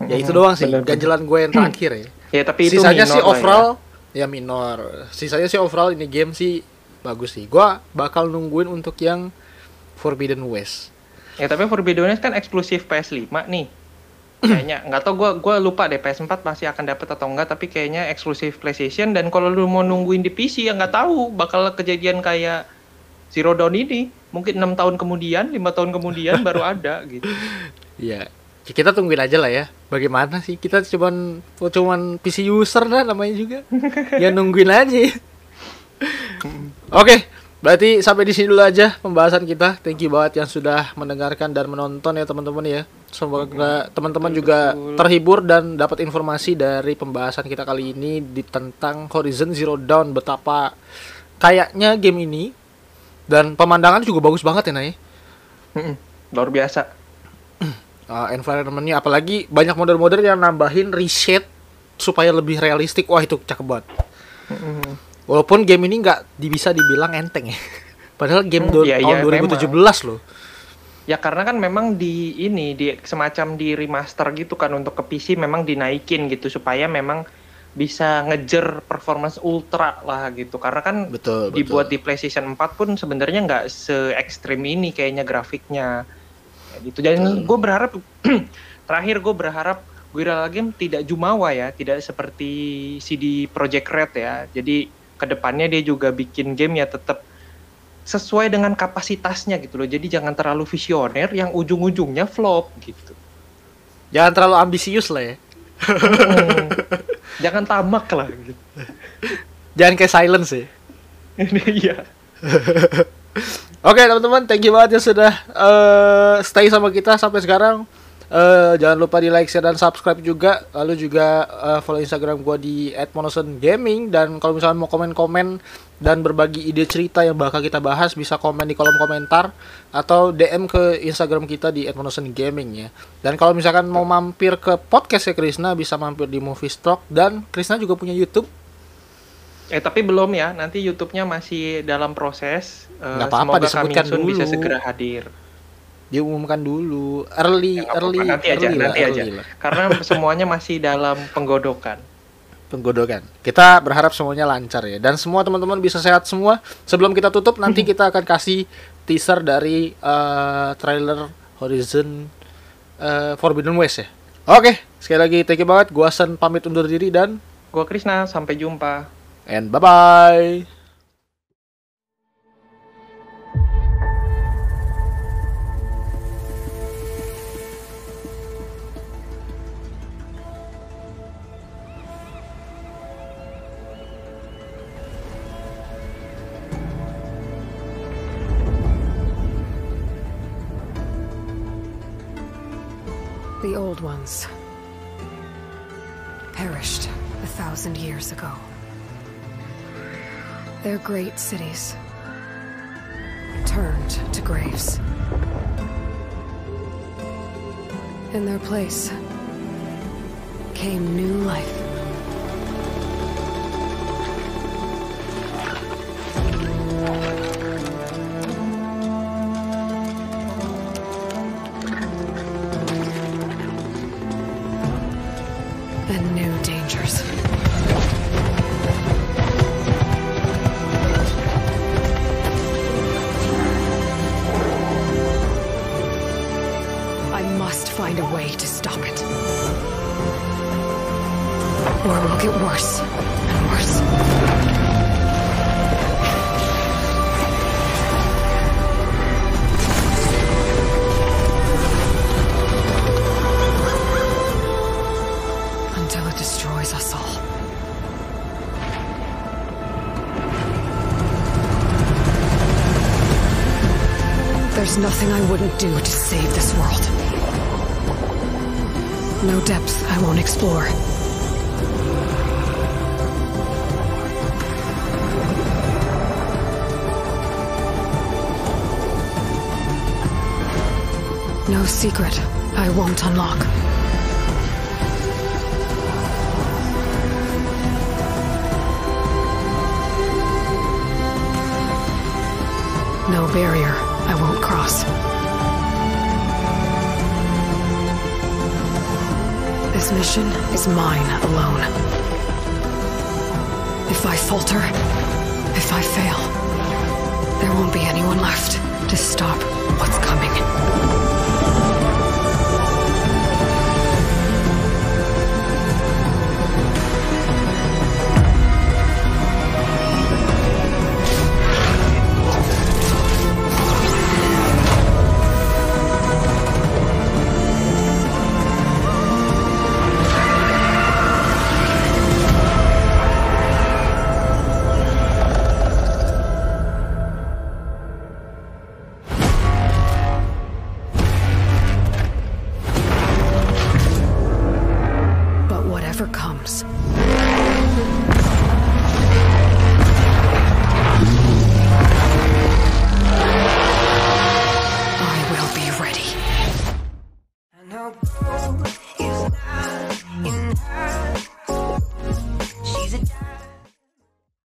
ya itu doang sih Bener-bener. ganjelan gue yang terakhir ya Ya tapi itu sisanya sih ya. overall ya. minor sisanya sih overall ini game sih bagus sih gua bakal nungguin untuk yang Forbidden West Ya tapi Forbidden West kan eksklusif PS5 nih. Kayaknya. Nggak tau gua gua lupa deh PS4 masih akan dapat atau enggak tapi kayaknya eksklusif PlayStation dan kalau lu mau nungguin di PC ya nggak tahu bakal kejadian kayak Zero Dawn ini. Mungkin enam tahun kemudian lima tahun kemudian baru ada gitu. ya kita tungguin aja lah ya. Bagaimana sih? Kita cuman cuman PC user lah namanya juga. Ya nungguin aja. Oke berarti sampai di sini dulu aja pembahasan kita. Thank you banget yang sudah mendengarkan dan menonton ya teman-teman ya. Semoga teman-teman juga terhibur dan dapat informasi dari pembahasan kita kali ini di tentang Horizon Zero Dawn. Betapa kayaknya game ini dan pemandangan juga bagus banget ya Nay. Luar biasa. uh, environmentnya apalagi banyak model-model yang nambahin reset supaya lebih realistik. Wah itu cakep banget. Walaupun game ini nggak bisa dibilang enteng ya. Padahal game Hmm, iya, tahun iya, 2017 loh. Ya karena kan memang di ini di semacam di remaster gitu kan untuk ke PC memang dinaikin gitu supaya memang bisa ngejer performance ultra lah gitu. Karena kan Betul, dibuat betul. di PlayStation 4 pun sebenarnya nggak se ekstrim ini kayaknya grafiknya. Kayak gitu. Dan gue berharap terakhir gue berharap Guerrilla Game tidak jumawa ya tidak seperti CD Projekt Red ya. Jadi ke depannya dia juga bikin game ya tetap sesuai dengan kapasitasnya gitu loh jadi jangan terlalu visioner yang ujung-ujungnya flop gitu Jangan terlalu ambisius lah ya. Hmm. jangan tamak lah gitu Jangan kayak silence ya. iya Oke teman-teman, thank you banget ya sudah eh, stay sama kita sampai sekarang. Eh, jangan lupa di like, share, dan subscribe juga. Lalu juga eh, follow Instagram gua di @monoson_gaming dan kalau misalnya mau komen-komen dan berbagi ide cerita yang bakal kita bahas bisa komen di kolom komentar atau DM ke Instagram kita di @monosongaming ya. Dan kalau misalkan mau mampir ke podcastnya Krisna bisa mampir di Movie Stock dan Krisna juga punya YouTube. Eh tapi belum ya, nanti YouTube-nya masih dalam proses. Nggak apa-apa, semoga disebutkan soon bisa dulu. segera hadir. Diumumkan dulu, early, Ya, early, nanti aja, early lah, nanti early aja. lah. Karena semuanya masih dalam penggodokan. penggodokan. Kita berharap semuanya lancar ya dan semua teman-teman bisa sehat semua. Sebelum kita tutup nanti kita akan kasih teaser dari eh, trailer Horizon eh, Forbidden West ya. Oke, sekali lagi thank you banget. Gua Sen pamit undur diri dan Gua Krisna, sampai jumpa. and bye bye. Old ones perished a thousand years ago. Their great cities turned to graves. In their place came new life. And There's nothing I wouldn't do to save this world. No depth I won't explore. No secret I won't unlock. No barrier This mission is mine alone. If I falter, if I fail, there won't be anyone left to stop what's coming.